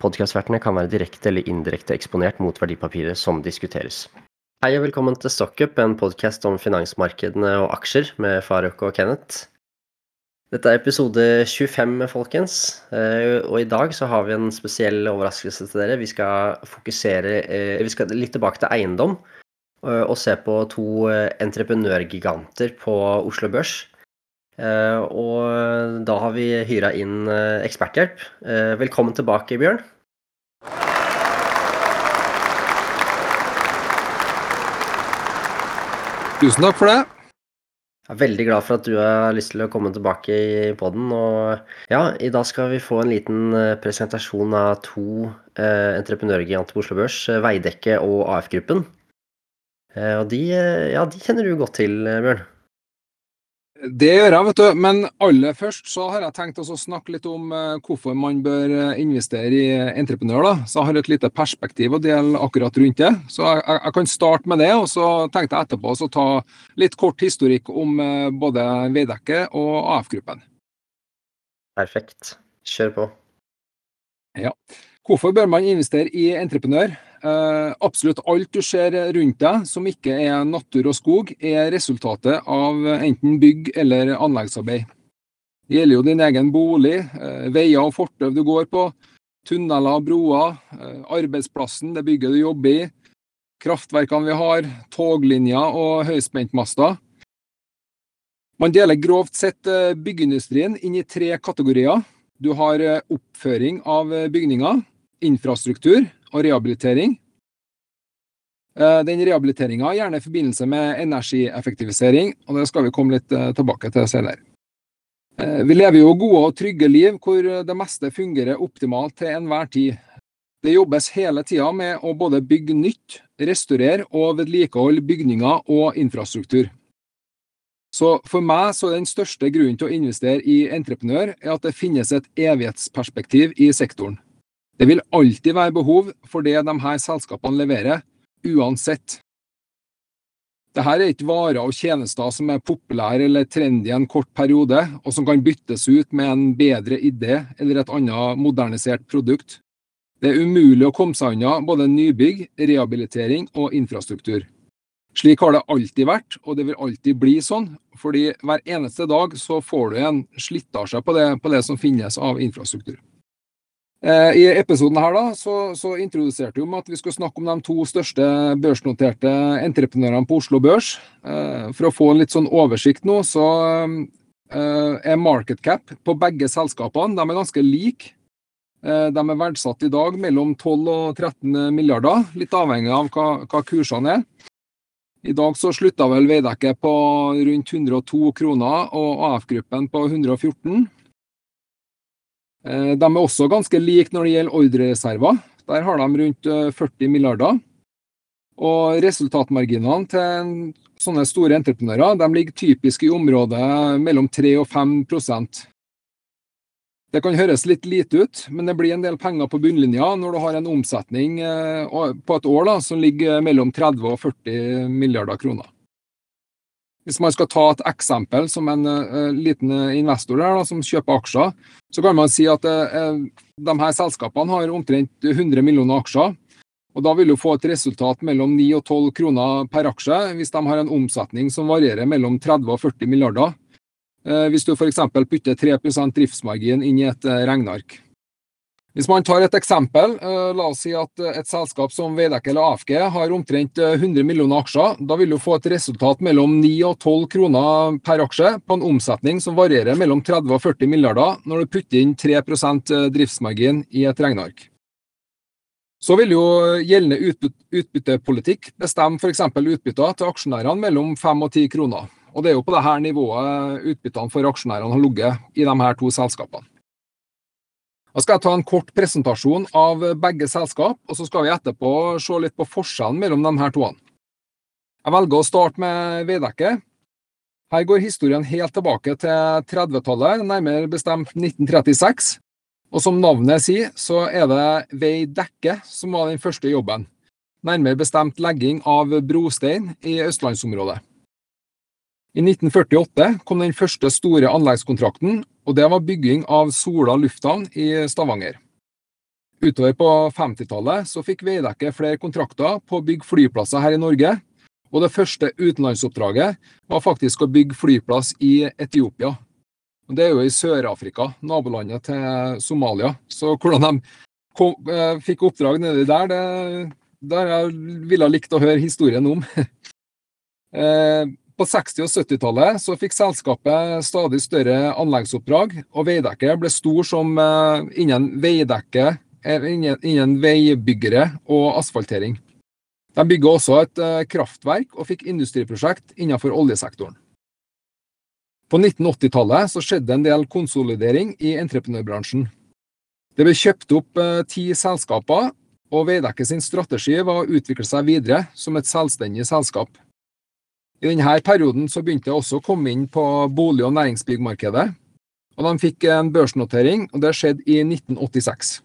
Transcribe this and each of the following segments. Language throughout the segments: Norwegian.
Podkastvertene kan være direkte eller indirekte eksponert mot verdipapiret som diskuteres. Hei og velkommen til Stockup, en podkast om finansmarkedene og aksjer med Faruk og Kenneth. Dette er episode 25, folkens. Eh, og i dag så har vi en spesiell overraskelse til dere. Vi skal fokusere eh, Vi skal litt tilbake til eiendom eh, og se på to entreprenørgiganter på Oslo Børs. Og da har vi hyra inn eksperthjelp. Velkommen tilbake, Bjørn. Tusen takk for det. Jeg er veldig glad for at du har lyst til å komme tilbake i poden. Ja, i dag skal vi få en liten presentasjon av to eh, entreprenørgiganter på Oslo Børs, Veidekke og AF-gruppen. Eh, og de, ja, de kjenner du godt til, Bjørn? Det gjør jeg, vet du. Men aller først så har jeg tenkt å snakke litt om uh, hvorfor man bør eh, investere i entreprenør. da. Så jeg har et lite perspektiv å dele akkurat rundt det. Så jeg, jeg kan starte med det, og så tenkte jeg etterpå å ta litt kort historikk om både Veidekke og AF-gruppen. Perfekt. Kjør på. Ja. Hvorfor bør man investere i entreprenør? Uh, absolutt alt du ser rundt deg som ikke er natur og skog, er resultatet av enten bygg- eller anleggsarbeid. Det gjelder jo din egen bolig, uh, veier og fortau du går på, tunneler og broer, uh, arbeidsplassen, det bygget du jobber i, kraftverkene vi har, toglinjer og høyspentmaster. Man deler grovt sett byggeindustrien inn i tre kategorier. Du har oppføring av bygninger, infrastruktur og rehabilitering. Eh, den rehabiliteringa gjerne i forbindelse med energieffektivisering, og det skal vi komme litt eh, tilbake til senere. Eh, vi lever jo gode og trygge liv hvor det meste fungerer optimalt til enhver tid. Det jobbes hele tida med å både bygge nytt, restaurere og vedlikeholde bygninger og infrastruktur. Så for meg så er den største grunnen til å investere i entreprenør er at det finnes et evighetsperspektiv i sektoren. Det vil alltid være behov for det de her selskapene leverer, uansett. Dette er ikke varer og tjenester som er populære eller trendy en kort periode, og som kan byttes ut med en bedre idé eller et annet modernisert produkt. Det er umulig å komme seg unna både nybygg, rehabilitering og infrastruktur. Slik har det alltid vært, og det vil alltid bli sånn, fordi hver eneste dag så får du en slitasje på på det som finnes av infrastruktur. Eh, I episoden her da, så, så introduserte vi om at vi skulle snakke om de to største børsnoterte entreprenørene på Oslo Børs. Eh, for å få en litt sånn oversikt nå, så eh, er market cap på begge selskapene de er ganske like. De er verdsatt i dag mellom 12 og 13 milliarder, litt avhengig av hva, hva kursene er. I dag så slutta vel Veidekke på rundt 102 kroner og AF-gruppen på 114. Eh, de er også ganske like når det gjelder ordrereserver. Der har de rundt 40 eh, milliarder. Og resultatmarginene til sånne store entreprenører de ligger typisk i området mellom 3 og 5% Det kan høres litt lite ut, men det blir en del penger på bunnlinja når du har en omsetning eh, på et år da, som ligger mellom 30 og 40 milliarder kroner. Hvis man skal ta et eksempel som en uh, liten investor der, da, som kjøper aksjer, så kan man si at uh, de her selskapene har omtrent 100 millioner aksjer. og Da vil du få et resultat mellom 9 og 12 kroner per aksje hvis de har en omsetning som varierer mellom 30 og 40 milliarder. Uh, hvis du f.eks. putter 3% driftsmargin inn i et regneark. Hvis man tar et eksempel, eh, la oss si at eh, et selskap som Veidekke eller AFG har omtrent 100 eh, millioner aksjer. Da vil du få et resultat mellom 9 og 12 kroner per aksje på en omsetning som varierer mellom 30 og 40 milliarder når du putter inn 3% driftsmargin i et regneark. Så vil jo gjeldende utbyttepolitikk bestemme f.eks. utbytter til aksjonærene mellom 5 og 10 kroner. Og det er jo på dette nivået utbyttene for aksjonærene har ligget i de her to selskapene. Da skal jeg ta en kort presentasjon av begge selskap, og så skal vi etterpå se litt på forskjellen mellom de her to. Jeg velger å starte med Veidekke. Her går historien helt tilbake til 30-tallet, nærmere bestemt 1936. Og som navnet sier, så er det Veidekke som var den første jobben. Nærmere bestemt legging av brostein i østlandsområdet. I 1948 kom den første store anleggskontrakten, og det var bygging av Sola lufthavn i Stavanger. Utover på 50-tallet så fikk Veidekke flere kontrakter på å bygge flyplasser her i Norge, og det første utenlandsoppdraget var faktisk å bygge flyplass i Etiopia. Det er jo i Sør-Afrika, nabolandet til Somalia. Så hvordan de kom, eh, fikk oppdrag nedi der, det, der jeg ville likt å høre historien om. på 60- og 70-tallet så fikk selskapet stadig større anleggsoppdrag, og Veidekke ble stor som eh, innen veidekke, eh, innen, veibyggere og asfaltering. De bygga også et eh, kraftverk og fikk industriprosjekt innenfor oljesektoren. På 1980-tallet så skjedde en del konsolidering i entreprenørbransjen. Det ble kjøpt opp ti selskaper, og Veidekke sin strategi var å utvikle seg videre som et selvstendig selskap. I denne perioden så begynte jeg også å komme inn på bolig- og næringsbyggmarkedet, og de fikk en børsnotering, og det skjedde i 1986.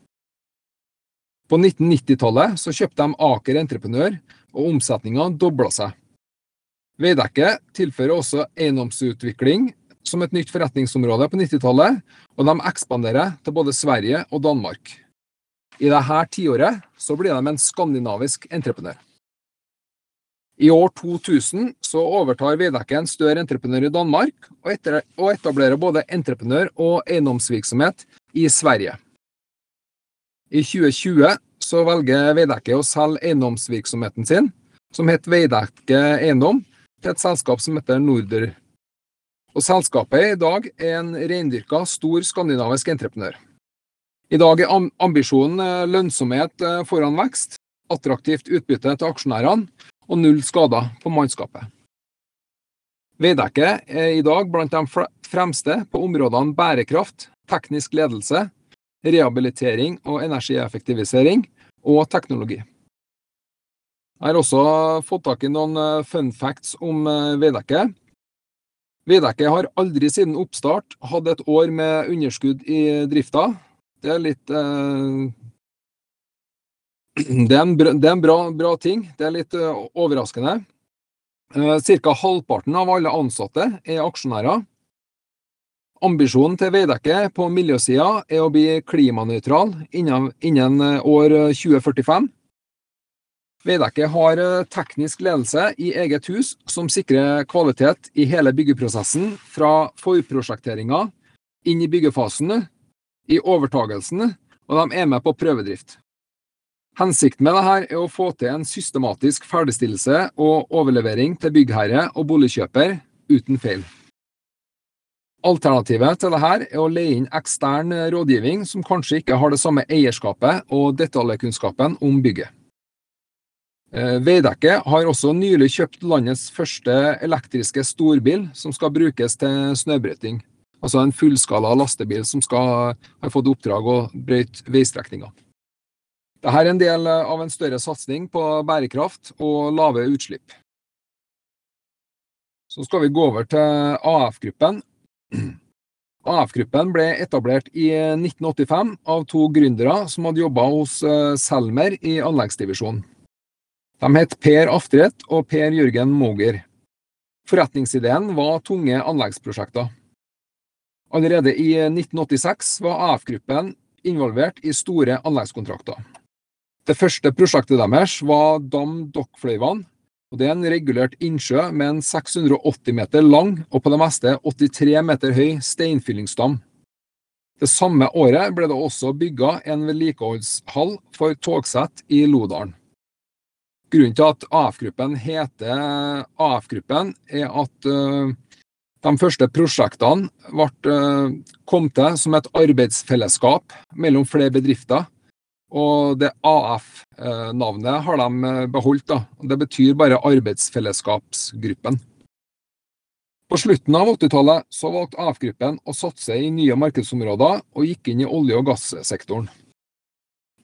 På 1990-tallet så kjøpte de Aker Entreprenør, og omsetninga dobla seg. Veidekke tilfører også eiendomsutvikling som et nytt forretningsområde på 90-tallet, og de ekspanderer til både Sverige og Danmark. I dette tiåret blir de en skandinavisk entreprenør. I år 2000 så overtar Veidekke en større entreprenør i Danmark, og, etter, og etablerer både entreprenør- og eiendomsvirksomhet i Sverige. I 2020 så velger Veidekke å selge eiendomsvirksomheten sin, som het Veidekke Eiendom, til et selskap som heter Norder. Og Selskapet i dag er en reindyrka, stor skandinavisk entreprenør. I dag er ambisjonen eh, lønnsomhet eh, foran vekst, attraktivt utbytte til aksjonærene og null skader på mannskapet. Veidekke er i dag blant de fremste på områdene bærekraft, teknisk ledelse, rehabilitering og energieffektivisering og teknologi. Jeg har også fått tak i noen eh, fun facts om Veidekke. Veidekke har aldri siden oppstart hatt et år med underskudd i drifta. Det er litt eh, Det er en, bra, er en bra, bra, ting. Det er litt uh, overraskende. Uh, Ca. halvparten av alle ansatte er aksjonærer. Ambisjonen til Veidekke på miljøsida er å bli klimanøytral innen, innen år 2045. Veidekke har teknisk ledelse i eget hus som sikrer kvalitet i hele byggeprosessen, fra forprosjekteringa inn i byggefasen, i overtagelsen, og de er med på prøvedrift. Hensikten med dette er å få til en systematisk ferdigstillelse og overlevering til byggherre og boligkjøper uten feil. Alternativet til dette er å leie inn ekstern rådgivning som kanskje ikke har det samme eierskapet og detaljkunnskapen om bygget. Veidekke har også nylig kjøpt landets første elektriske storbil som skal brukes til snøbrøyting. Altså en fullskala lastebil som skal ha fått oppdrag å brøyte veistrekninger. Dette er en del av en større satsing på bærekraft og lave utslipp. Så skal vi gå over til AF-gruppen. AF-gruppen ble etablert i 1985 av to gründere som hadde jobba hos Selmer i anleggsdivisjonen. De het Per Aftret og Per Jørgen Moger. Forretningsideen var tunge anleggsprosjekter. Allerede i 1986 var AF-gruppen involvert i store anleggskontrakter. Det første prosjektet deres var Dam Dokkfløyvann. og Det er en regulert innsjø med en 680 meter lang og på det meste 83 meter høy steinfyllingsdam. Det samme året ble det også bygga en vedlikeholdshall for togsett i Lodalen. Grunnen til at AF-gruppen heter AF-gruppen, er at uh, de første prosjektene ble, uh, kom til som et arbeidsfellesskap mellom flere bedrifter. Og det AF-navnet har de beholdt. Da. Det betyr bare arbeidsfellesskapsgruppen. På slutten av 80-tallet så valgte AF-gruppen å satse i nye markedsområder og gikk inn i olje- og gassektoren.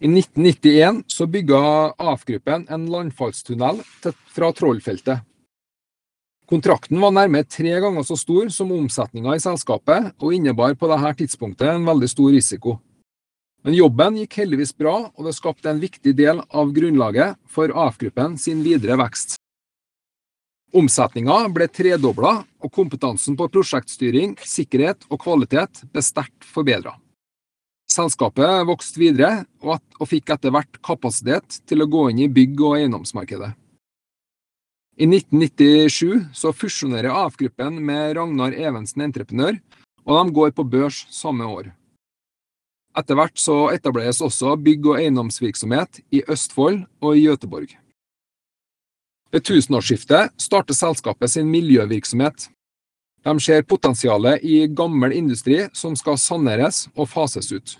I 1991 så bygga AF-gruppen en landfallstunnel fra Trollfeltet. Kontrakten var nærmere tre ganger så stor som omsetninga i selskapet, og innebar på dette tidspunktet en veldig stor risiko. Men jobben gikk heldigvis bra, og det skapte en viktig del av grunnlaget for AF-gruppen sin videre vekst. Omsetninga ble tredobla, og kompetansen på prosjektstyring, sikkerhet og kvalitet ble sterkt forbedra. Selskapet vokste videre, og, fikk etter hvert kapasitet til å gå inn i bygg- og eiendomsmarkedet. I 1997 så fusjonerer AF-gruppen med Ragnar Evensen Entreprenør, og de går på børs samme år. Etter hvert så etableres også bygg- og eiendomsvirksomhet i Østfold og i Gøteborg. Ved tusenårsskiftet starter selskapet sin miljøvirksomhet. De ser potensialet i gammel industri som skal saneres og fases ut.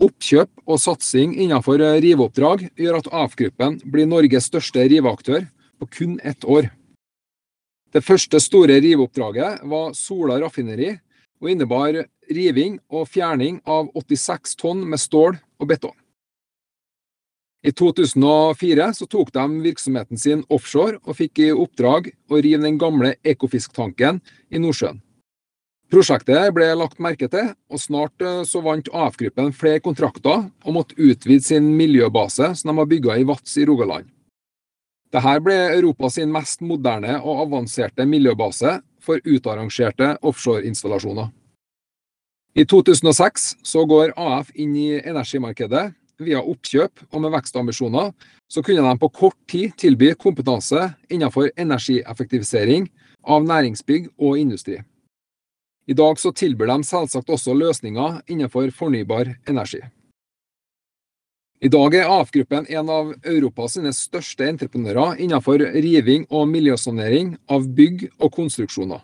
Oppkjøp og satsing innenfor riveoppdrag gjør at AF-gruppen blir Norges største riveaktør på kun ett år. Det første store riveoppdraget var Sola raffineri, og innebar riving og fjerning av 86 tonn med stål og betong. I 2004 så tok de virksomheten sin offshore og fikk i oppdrag å rive den gamle Ekofisk-tanken i Nordsjøen. Prosjektet ble lagt merke til, og snart eh, så vant AF-gruppen flere kontrakter og måtte utvide sin miljøbase som de har bygga i Vats i Rogaland. Dette ble Europas mest moderne og avanserte miljøbase for utarrangerte offshoreinstallasjoner. I 2006 så går AF inn i energimarkedet via oppkjøp, og med vekstambisjoner så kunne de på kort tid tilby kompetanse innenfor energieffektivisering av næringsbygg og industri. I dag så tilbyr de selvsagt også løsninger innenfor fornybar energi. I dag er AF-gruppen en av Europas største entreprenører innenfor riving og miljøsanering av bygg og konstruksjoner.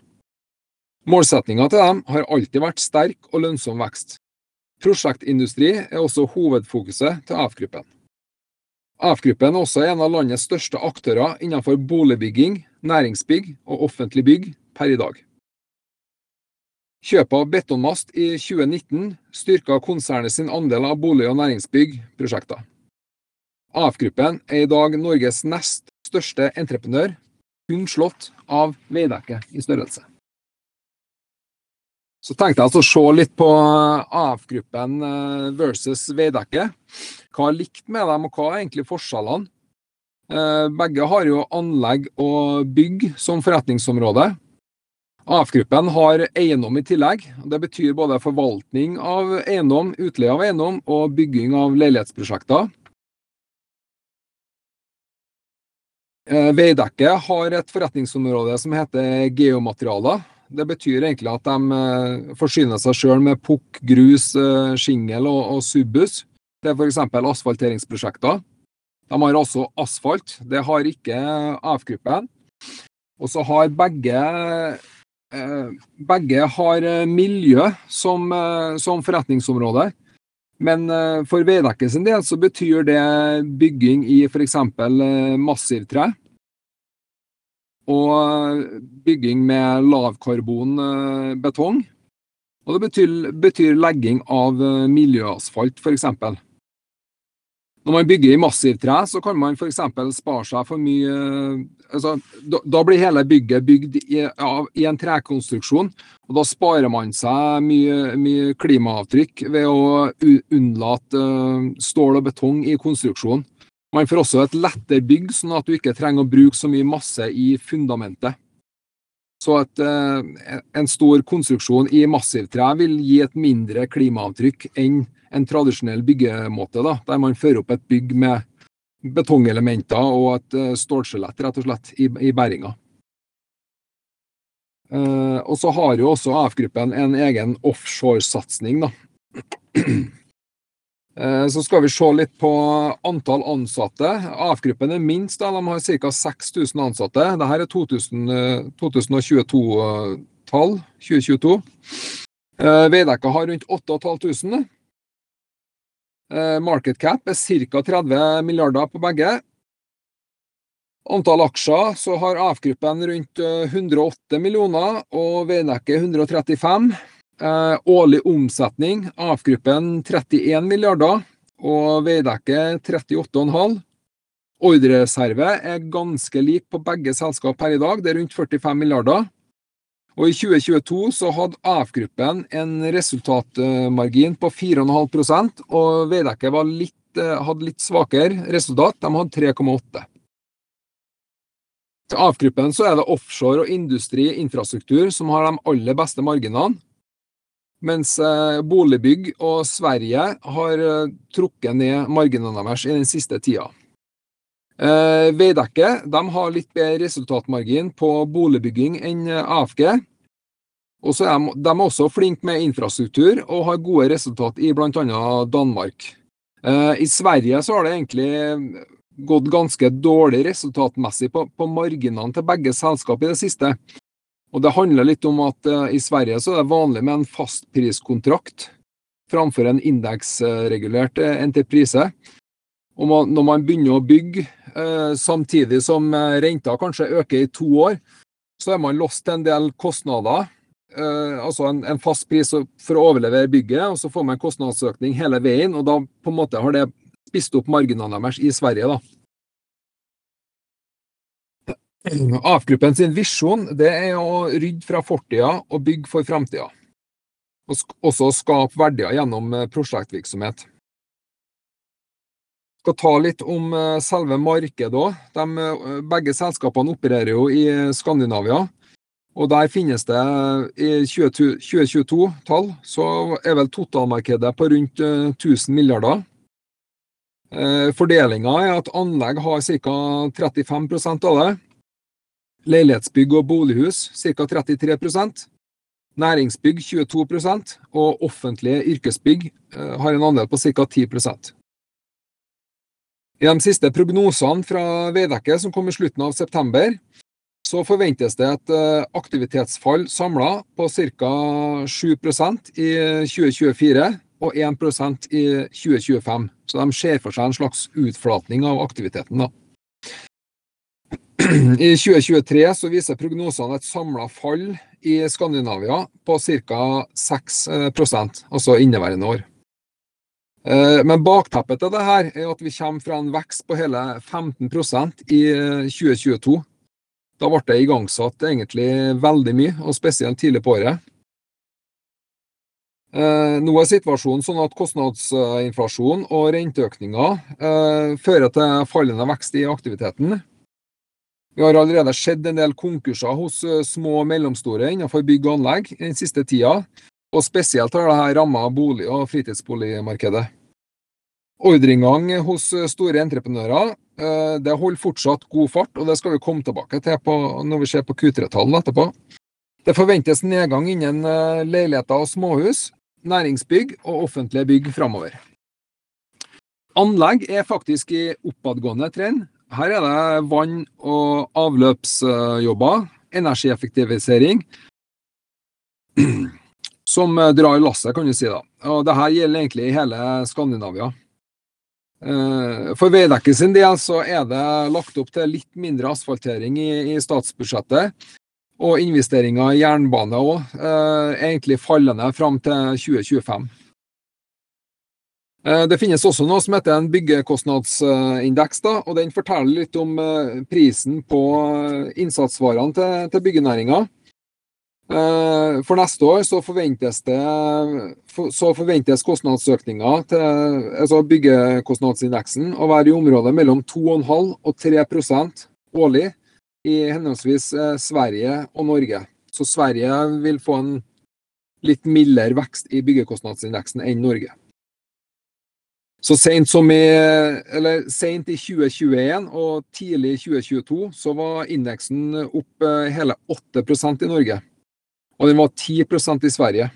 Målsettinga til dem har alltid vært sterk og lønnsom vekst. Prosjektindustri er også hovedfokuset til AF-gruppen. AF-gruppen er også en av landets største aktører innenfor boligbygging, næringsbygg og offentlig bygg per i dag. Kjøpet av Betonmast i 2019 styrka konsernet sin andel av bolig- og næringsbygg-prosjekter. AF-gruppen er i dag Norges nest største entreprenør, kun slått av Veidekke i størrelse. Så tenkte jeg altså å se litt på AF-gruppen eh, versus Veidekke. Hva er likt med dem, og hva er egentlig forskjellene? Eh, begge har jo anlegg og bygg som forretningsområde. AF-gruppen har eiendom i tillegg. Det betyr både forvaltning av eiendom, utleie av eiendom og bygging av leilighetsprosjekter. Eh, Veidekke har et forretningsområde som heter geomaterialer. Det betyr egentlig at de eh, forsyner seg sjøl med pukk, grus, eh, shingel og, og subbus. Det er f.eks. asfalteringsprosjekter. De har også asfalt. Det har ikke AF-gruppen. Og så har begge begge har eh, miljø som, eh, som forretningsområde. Men for Veidekke sin del så betyr det bygging i f.eks. massivtre. Og bygging med lavkarbonbetong. Og det betyr, betyr legging av miljøasfalt, f.eks. Når man bygger i massivtre, så kan man f.eks. spare seg for mye altså, da, da, blir hele bygget bygd i, av, i, en trekonstruksjon. og Da sparer man seg mye, mye klimaavtrykk ved å unnlate uh, stål og betong i konstruksjonen. Man får også et lettere bygg, sånn at du ikke trenger å bruke så mye masse i fundamentet. Så at uh, en stor konstruksjon i massivtre vil gi et mindre klimaavtrykk enn en tradisjonell byggemåte, da, der man fører opp et bygg med betongelementer og et uh, stålskjelett rett og slett i, i bæringa. Uh, og så har jo også AF-gruppen en egen offshoresatsing. da. Uh, så skal vi se litt på antall ansatte. AF-gruppen er minst, da, de har ca. 6000 ansatte. Dette er 2022-tall. 2022. Veidekke har rundt 8500. Eh, market cap er ca. 30 milliarder på begge. Antall aksjer så har AF-gruppen rundt 108 eh, millioner og Veidekke 135. Eh, årlig omsetning AF-gruppen 31 milliarder og Veidekke 38,5. Ordrereserve er ganske lik på begge selskap per i dag, det er rundt 45 milliarder. Og I 2022 så hadde AF-gruppen en resultatmargin på 4,5% og Veidekke hadde litt svakere resultat, de hadde 3,8 Til AF-gruppen så er det offshore og industri infrastruktur som har de aller beste marginene. Mens eh, boligbygg og Sverige har eh, trukket ned marginene deres i den siste tida. Eh, Veidekke har litt bedre resultatmargin på boligbygging enn eh, AFG. Og så er de, de er også flinke med infrastruktur og har gode resultat i bl.a. Danmark. Eh, I Sverige så har det egentlig gått ganske dårlig resultatmessig på, på marginene til begge selskap i det siste. Og Det handler litt om at eh, i Sverige så er det vanlig med en fastpriskontrakt framfor en indeksregulert eh, entreprise. Man, når man begynner å bygge Eh, samtidig som eh, renta kanskje øker i to år, så er man til en del kostnader. Eh, altså en, en, fast pris for å overlevere bygget, og så får man kostnadsøkning hele veien. Og da på en måte har det spist opp marginene deres i Sverige. da. AF-gruppen sin visjon det er å rydde fra fortida og bygge for framtida. Og også skape verdier gjennom prosjektvirksomhet skal ta litt om eh, selve markedet òg. Eh, begge selskapene opererer jo i Skandinavia. Og der finnes det i 2022-tall, så er vel totalmarkedet på rundt 1000 eh, milliarder. Fordelinga er at anlegg har ca. 35 av det. Leilighetsbygg og bolighus ca. 33% Næringsbygg 22% og offentlige yrkesbygg har en andel på ca. 10 i de siste prognosene fra Veidekke som kom i slutten av september, så forventes det et eh, aktivitetsfall samla på ca. 7% i 2024 og 1% i 2025. Så de ser for seg en slags utflatning av aktiviteten. da. I 2023 så viser prognosene et samla fall i Skandinavia på ca. 6% altså inneværende år. Eh, men bakteppet til det her er at vi kommer fra en vekst på hele 15% i 2022. Eh, da ble det igangsatt egentlig veldig mye, og spesielt tidlig på året. Eh, nå er situasjonen sånn at kostnadsinflasjon og renteøkninger fører til fallende vekst i aktiviteten. Vi har allerede sett en del konkurser hos små og mellomstore innenfor bygg og anlegg den siste tida, og spesielt har dette rammet bolig- og fritidsboligmarkedet. Ordreinngang hos store entreprenører eh, det holder fortsatt god fart, og det skal vi komme tilbake til på, når vi ser på Q3-tallene etterpå. Det forventes nedgang innen eh, leiligheter og småhus, næringsbygg og offentlige bygg framover. Anlegg er faktisk i oppadgående trend. Her er det vann- og avløpsjobber, energieffektivisering, som drar lasset, kan du si. da. Og Dette gjelder egentlig i hele Skandinavia. Eh, for Veidekke sin del så er det lagt opp til litt mindre asfaltering i, i statsbudsjettet. Og investeringer i jernbane òg, eh, egentlig fallende fram til 2025. Eh, det finnes også noe som heter en byggekostnadsindeks, da, og den forteller litt om prisen på innsatsvarene til, til byggenæringa. Eh, for neste år så forventes, det, så forventes kostnadsøkninga til altså byggekostnadsindeksen å være i området mellom 2,5 og 3% årlig i henholdsvis eh, Sverige og Norge. Så Sverige vil få en litt mildere vekst i byggekostnadsindeksen enn Norge. Så sent i, eller sent i 2021 og tidlig i 2022 så var indeksen opp eh, hele 8 i Norge og den var 10% i Sverige.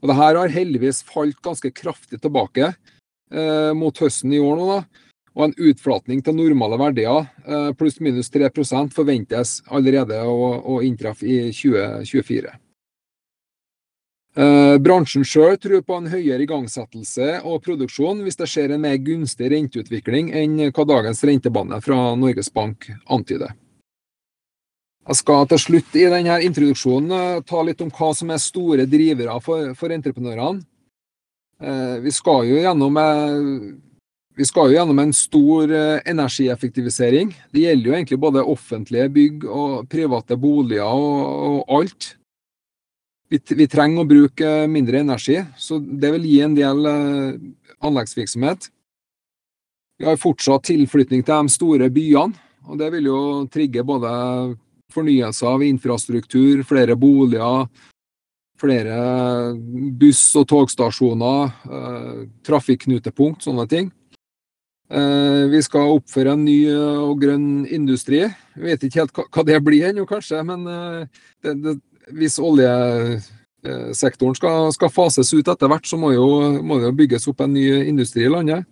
Og det her har heldigvis falt ganske kraftig tilbake eh, mot høsten i år nå. da, og En utflatning til normale verdier, eh, pluss-minus 3% forventes allerede å, å inntreffe i 2024. Eh, bransjen sjøl tror på en høyere igangsettelse og produksjon hvis det skjer en mer gunstig renteutvikling enn hva dagens rentebane fra Norges Bank antyder. Jeg skal til slutt i denne introduksjonen eh, ta litt om hva som er store drivere for, for entreprenørene. Eh, vi skal gjennom eh, vi skal jo gjennom en stor energieffektivisering. Det gjelder jo egentlig både offentlige bygg og private boliger og, og alt. Vi, vi, trenger å bruke mindre energi, så det vil gi en del anleggsvirksomhet. Vi har fortsatt tilflytning til de store byene, og det vil jo trigge både fornyelse av infrastruktur, flere boliger, flere buss- og togstasjoner, eh, trafikknutepunkt, sånne ting. Eh, vi skal oppføre en ny og grønn industri. Vi vet ikke helt hva det blir ennå, kanskje, men eh, det, det, hvis oljesektoren skal, skal, fases ut etter hvert, så må, jo, må det bygges opp en ny industri i landet.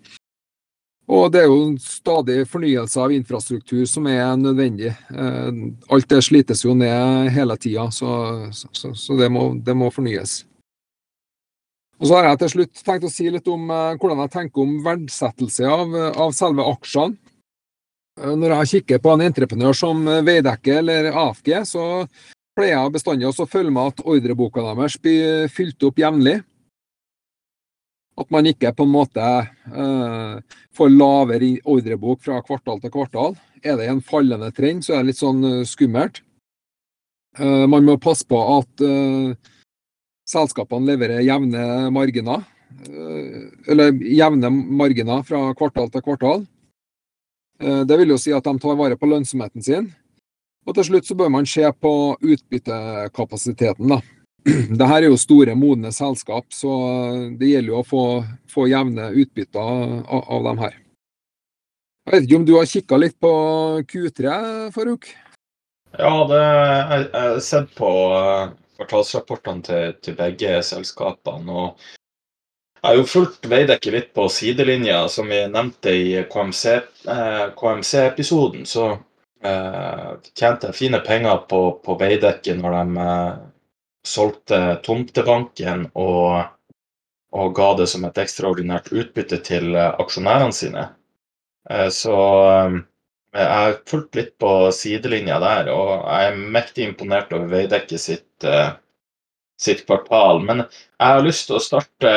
Og det er jo stadig fornyelse av infrastruktur som er nødvendig. Eh, alt det slites jo ned hele tida, så, så, så det, må, det, må, fornyes. Og Så har jeg til slutt tenkt å si litt om eh, hvordan jeg tenker om verdsettelse av, av selve aksjene. Eh, når jeg kikker på en entreprenør som Veidekke eller AFG, så pleier jeg bestandig å følge med at ordreboka deres blir fylt opp jevnlig. At man ikke på en måte eh, får lavere ordrebok fra kvartal til kvartal. Er det en fallende trend, så er det litt sånn uh, skummelt. Uh, man må passe på at uh, selskapene leverer jevne marginer. eller jevne marginer fra kvartal til kvartal. det vil jo si at de tar vare på lønnsomheten sin. Og til slutt så bør man se på utbyttekapasiteten. da. det her er jo store, modne selskap, så det gjelder jo å få, få jevne utbytter av, av, dem her. Jeg vet ikke om du har kikka litt på Q3, Farouk? Ja, det, jeg har sett på eh, kvartalsrapportene til, til, begge selskapene. og jeg har jo fulgt Veidekke litt på sidelinja, som vi nevnte i KMC-episoden. KMC så eh, tjente jeg fine penger på, på Veidekke når de eh, solgte tomtebanken og, og ga det som et ekstraordinært utbytte til eh, aksjonærene sine. Eh, så eh, jeg har fulgt litt på sidelinja der, og jeg er mektig imponert over Veidekke sitt, sitt kvartal. Men jeg har lyst til å starte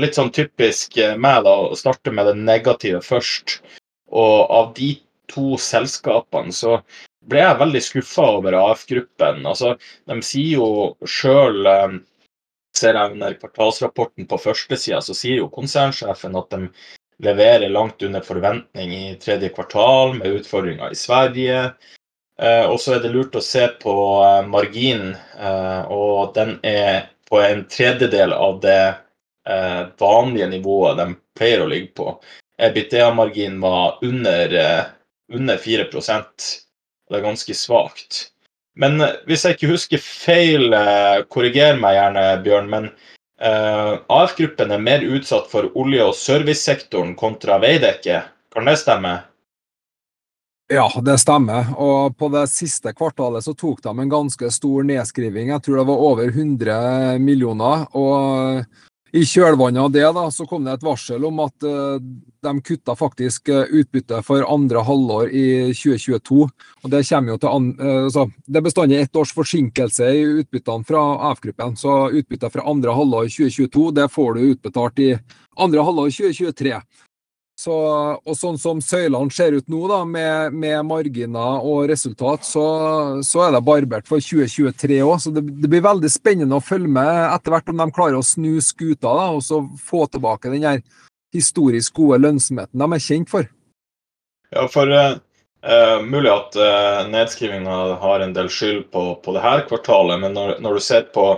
litt sånn typisk meg, da, å starte med det negative først. Og av de to selskapene så ble jeg veldig skuffa over AF-gruppen. Altså, de sier jo sjøl eh, Ser jeg under kvartalsrapporten på førstesida, så sier jo konsernsjefen at de leverer langt under forventning i tredje kvartal, med utfordringer i Sverige. Eh, og så er det lurt å se på eh, marginen, og den er på en tredjedel av det vanlige nivået de pleier å ligge på. EBITA-marginen var under, under 4 det er ganske svakt. Men eh, hvis jeg ikke husker feil, eh, korriger meg gjerne, Bjørn, men uh, AF-gruppen er mer utsatt for olje- og servicesektoren kontra Veidekke. Kan det stemme? Ja, det stemmer. Og på det siste kvartalet så tok de en ganske stor nedskriving. Jeg tror det var over 100 millioner. Og i kjølvannet av det da, så kom det et varsel om at uh, de kutta faktisk utbytte utbyttet for andre halvår i 2022. og Det kommer jo til an, uh, det er bestandig ett års forsinkelse i utbyttene fra AF-gruppen. Så utbyttet fra andre halvår 2022 det får du utbetalt i andre halvår 2023. Så, og sånn som søylene ser ut nå, da, med, med marginer og resultat, så, så, er det barbert for 2023 òg. Så det, det, blir veldig spennende å følge med etter hvert om de klarer å snu skuta da, og så få tilbake den her historisk gode lønnsomheten de er kjent for. Ja, for uh, mulig at uh, nedskrivinga har en del skyld på, på det her kvartalet, men når, når du ser på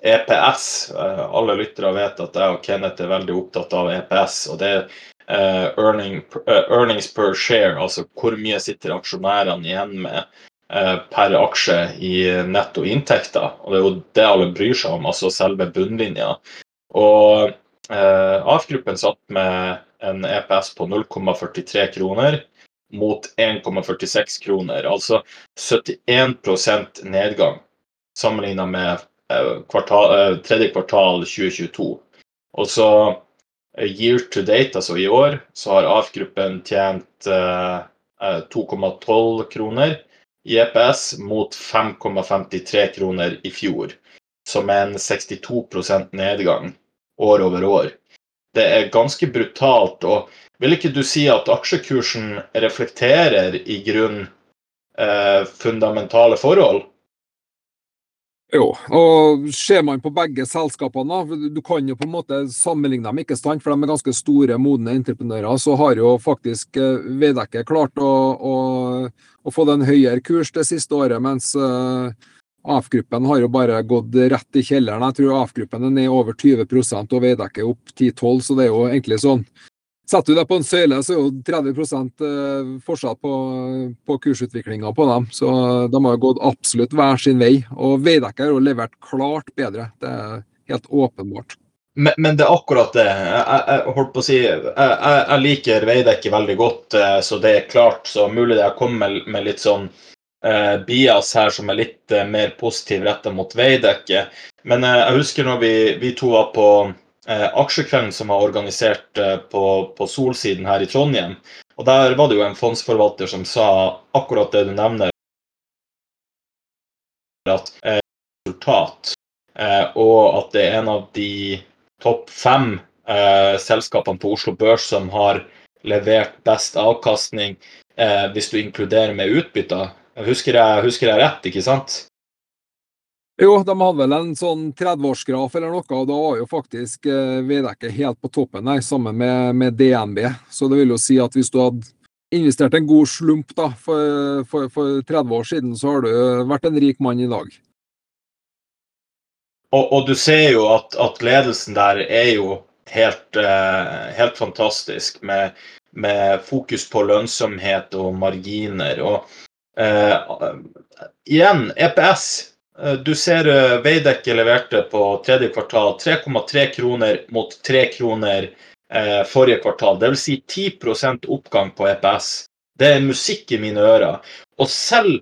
EPS uh, Alle lyttere vet at jeg og Kenneth er veldig opptatt av EPS. og det uh, earning, uh, earnings per share, altså hvor mye sitter aksjonærene igjen med uh, per aksje i netto inntekter. Og det er jo det alle bryr seg om, altså selve bunnlinja. Og AF-gruppen satt med en EPS på 0,43 kroner mot 1,46 kroner, altså 71% nedgang sammenligna med kvartal, tredje kvartal 2022. Og så Year to date, altså i år, så har AF-gruppen tjent eh, 2,12 kroner i EPS mot 5,53 kroner i fjor. Som er en 62% nedgang år over år. det er ganske brutalt. Og vil ikke du si at aksjekursen reflekterer i grunn eh, fundamentale forhold? Jo, og ser man på begge selskapene, du kan jo på en måte sammenligne dem, ikke sant, for de er ganske store, modne entreprenører, så har jo faktisk eh, Veidekke klart å, å, å få den høyere kurs det siste året, mens uh, AF-gruppen har jo bare gått rett i kjelleren. Jeg tror AF-gruppen er ned over 20% og Veidekke opp 10-12, så det er jo egentlig sånn Setter du deg på en søyle, så er jo 30 forskjell fortsatt på, på kursutviklinga på dem. Så de har gått absolutt hver sin vei. Og Veidekke har levert klart bedre. Det er helt åpenbart. Men, men det er akkurat det. Jeg, jeg holdt på å si, jeg, jeg liker Veidekke veldig godt, eh, så det er klart. Så mulig det jeg kommer med, litt sånn eh, bias her som er litt eh, mer positiv retta mot Veidekke. Men eh, jeg husker når vi, vi to var på eh, aksjekvelden som var organisert eh, på, på, Solsiden her i Trondheim. Og Der var det jo en fondsforvalter som sa akkurat det du nevner. At eh, resultat, eh, og at det er en av de topp fem eh, selskapene på Oslo Børs som har levert best avkastning, eh, hvis du inkluderer med utbytter. Husker jeg, husker jeg rett, ikke sant? Jo, de hadde vel en sånn 30-årsgraf eller noe, og da var jo faktisk eh, Veidekke helt på toppen der, sammen med, med, DNB. Så det vil jo si at hvis du hadde investert en god slump da, for, for, for 30 år siden, så har du vært en rik mann i dag. Og, og du ser jo at, at, ledelsen der er jo helt, eh, helt fantastisk, med, med, fokus på lønnsomhet og marginer. Og eh, igjen, EPS du ser eh, Veidekke leverte på tredje kvartal 3,3 kroner mot 3 kroner eh, forrige kvartal. Dvs. Si 10% oppgang på EPS. Det er musikk i mine ører. Og selv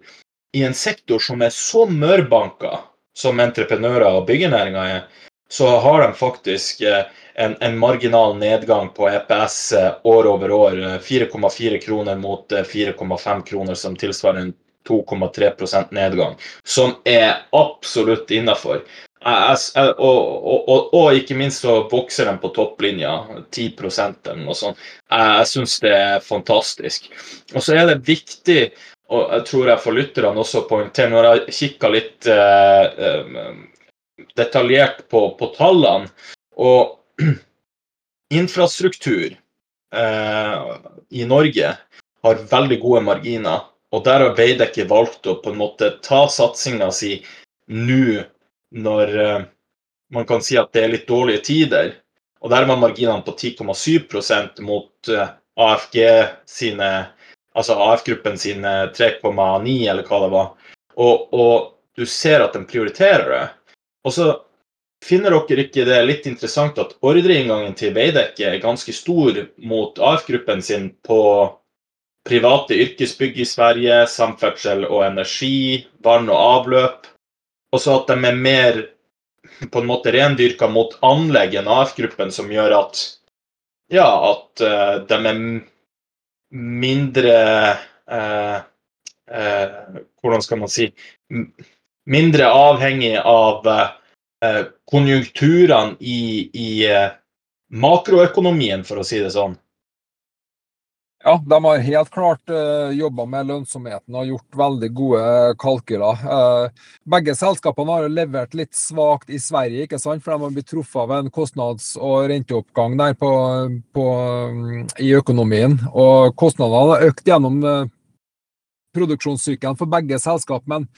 i en sektor som er så mørbanka som entreprenører og byggenæringa er, så har de faktisk en, en, marginal nedgang på EPS år over år. 4,4 kroner mot 4,5 kroner, som tilsvarer en 2,3% nedgang, som er absolutt innafor. Og, og, og, ikke minst så vokser de på topplinja, 10 eller noe sånt. Jeg syns det er fantastisk. Og så er det viktig, og jeg tror jeg får lytterne også poengtere, når jeg kikker litt eh, eh, detaljert på, på, tallene og infrastruktur eh, i Norge har veldig gode marginer. Og der har Veidekke valgt å på en måte ta satsinga si nå når uh, man kan si at det er litt dårlige tider. Og der var marginene på 10,7 mot uh, AFG sine Altså AF-gruppen sine 3,9, eller hva det var. Og, og, du ser at de prioriterer det. Og så finner dere ikke det litt interessant at ordreinngangen til Veidekke er ganske stor mot AF-gruppen sin på private yrkesbygg i Sverige, samferdsel og energi, vann og avløp. Og så at de er mer på en måte rendyrka mot anlegg enn AF-gruppen, som gjør at ja, at uh, de er mindre uh, uh, Hvordan skal man si Mindre avhengig av konjunkturene i, i makroøkonomien, for å si det sånn. Ja, de har helt klart uh, eh, jobba med lønnsomheten og gjort veldig gode kalkyler. Uh, begge selskapene har levert litt svakt i Sverige, ikke sant? for de har blitt truffet av en kostnads- og renteoppgang der på, på, um, i økonomien. Og kostnadene har økt gjennom uh, produksjonssykkelen for begge selskap, men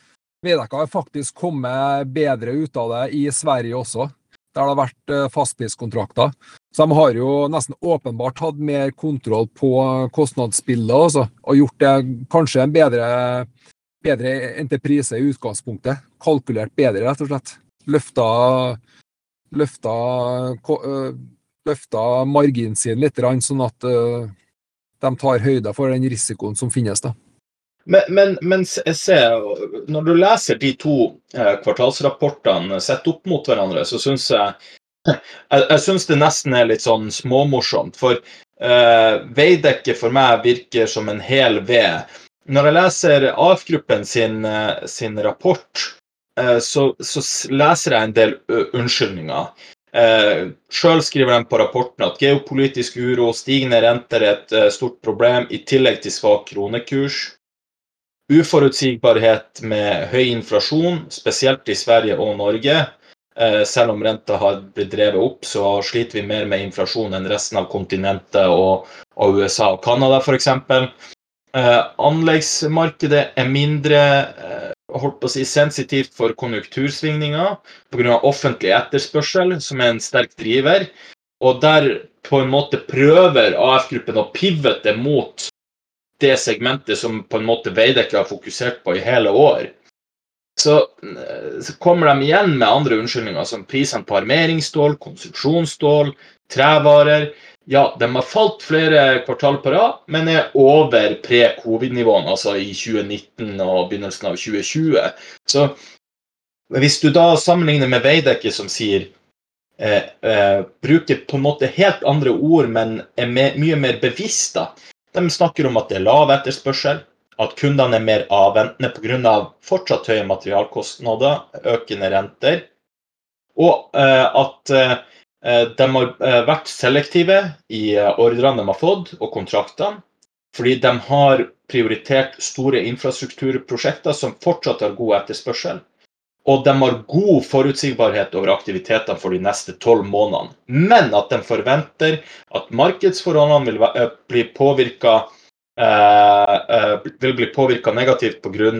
Veidekke har faktisk kommet bedre ut av det i Sverige også der det har vært eh, fastpriskontrakter. Så de har jo nesten åpenbart hatt mer kontroll på kostnadsbildet også, og gjort det kanskje en bedre, bedre entreprise i utgangspunktet. Kalkulert bedre, rett og slett. Løfta, løfta, eh, løfta marginen sin litt, sånn at eh, de tar høyde for den risikoen som finnes. da. Men, men, men se, når du leser de to eh, kvartalsrapportene sett opp mot hverandre, så syns jeg jeg, jeg syns det nesten er litt sånn småmorsomt. For eh, Veidekke for meg virker som en hel V. Når jeg leser AF-gruppen sin, eh, sin, rapport, eh, så, så, leser jeg en del unnskyldninger. Eh, Sjøl skriver de på rapporten at geopolitisk uro, stigende renter er et eh, stort problem, i tillegg til svak kronekurs. Uforutsigbarhet med høy inflasjon, spesielt i Sverige og Norge. Eh, selv om renta har blitt drevet opp, så sliter vi mer med inflasjon enn resten av kontinentet og, og USA og Canada f.eks. Eh, anleggsmarkedet er mindre eh, holdt på å si, sensitivt for konjunktursvingninger pga. offentlig etterspørsel, som er en sterk driver. Og der på en måte prøver AF-gruppen å pivote mot det segmentet som på en måte Veidekke har fokusert på i hele år. Så, eh, så kommer de igjen med andre unnskyldninger, som prisene på armeringsstål, konstruksjonsstål, trevarer. Ja, de har falt flere kvartal på rad, men er over pre-covid-nivåene, altså i 2019 og begynnelsen av 2020. Så hvis du da sammenligner med Veidekke, som sier eh, eh, Bruker på en måte helt andre ord, men er me mye mer bevisst, da de snakker om at det er lav etterspørsel, at kundene er mer avventende pga. fortsatt høye materialkostnader, økende renter, og eh, at eh, de har eh, vært selektive i ordrene de har fått, og kontraktene, fordi de har prioritert store infrastrukturprosjekter som fortsatt har god etterspørsel. Og de har god forutsigbarhet over aktivitetene for de neste tolv månedene. Men at de forventer at markedsforholdene vil bli påvirka eh, eh, vil bli påvirka negativt pga.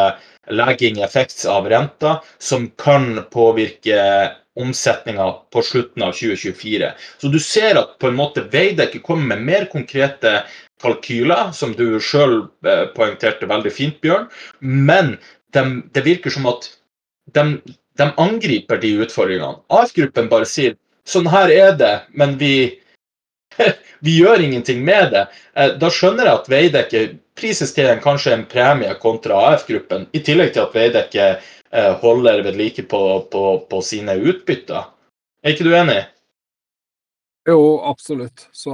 Eh, lagging effects av renta, som kan påvirke omsetninga på slutten av 2024. Så du ser at på en måte Veidekke kommer med mer konkrete kalkyler, som du sjøl poengterte veldig fint, Bjørn. Men de, det virker som at de, de angriper de utfordringene. AF-gruppen bare sier sånn her er det, men vi, vi gjør ingenting med det. Eh, da skjønner jeg at Veidekke prises til en, kanskje en premie kontra AF-gruppen, i tillegg til at Veidekke eh, holder ved like på, på, på sine utbytter. Er ikke du enig? Jo, absolutt. Så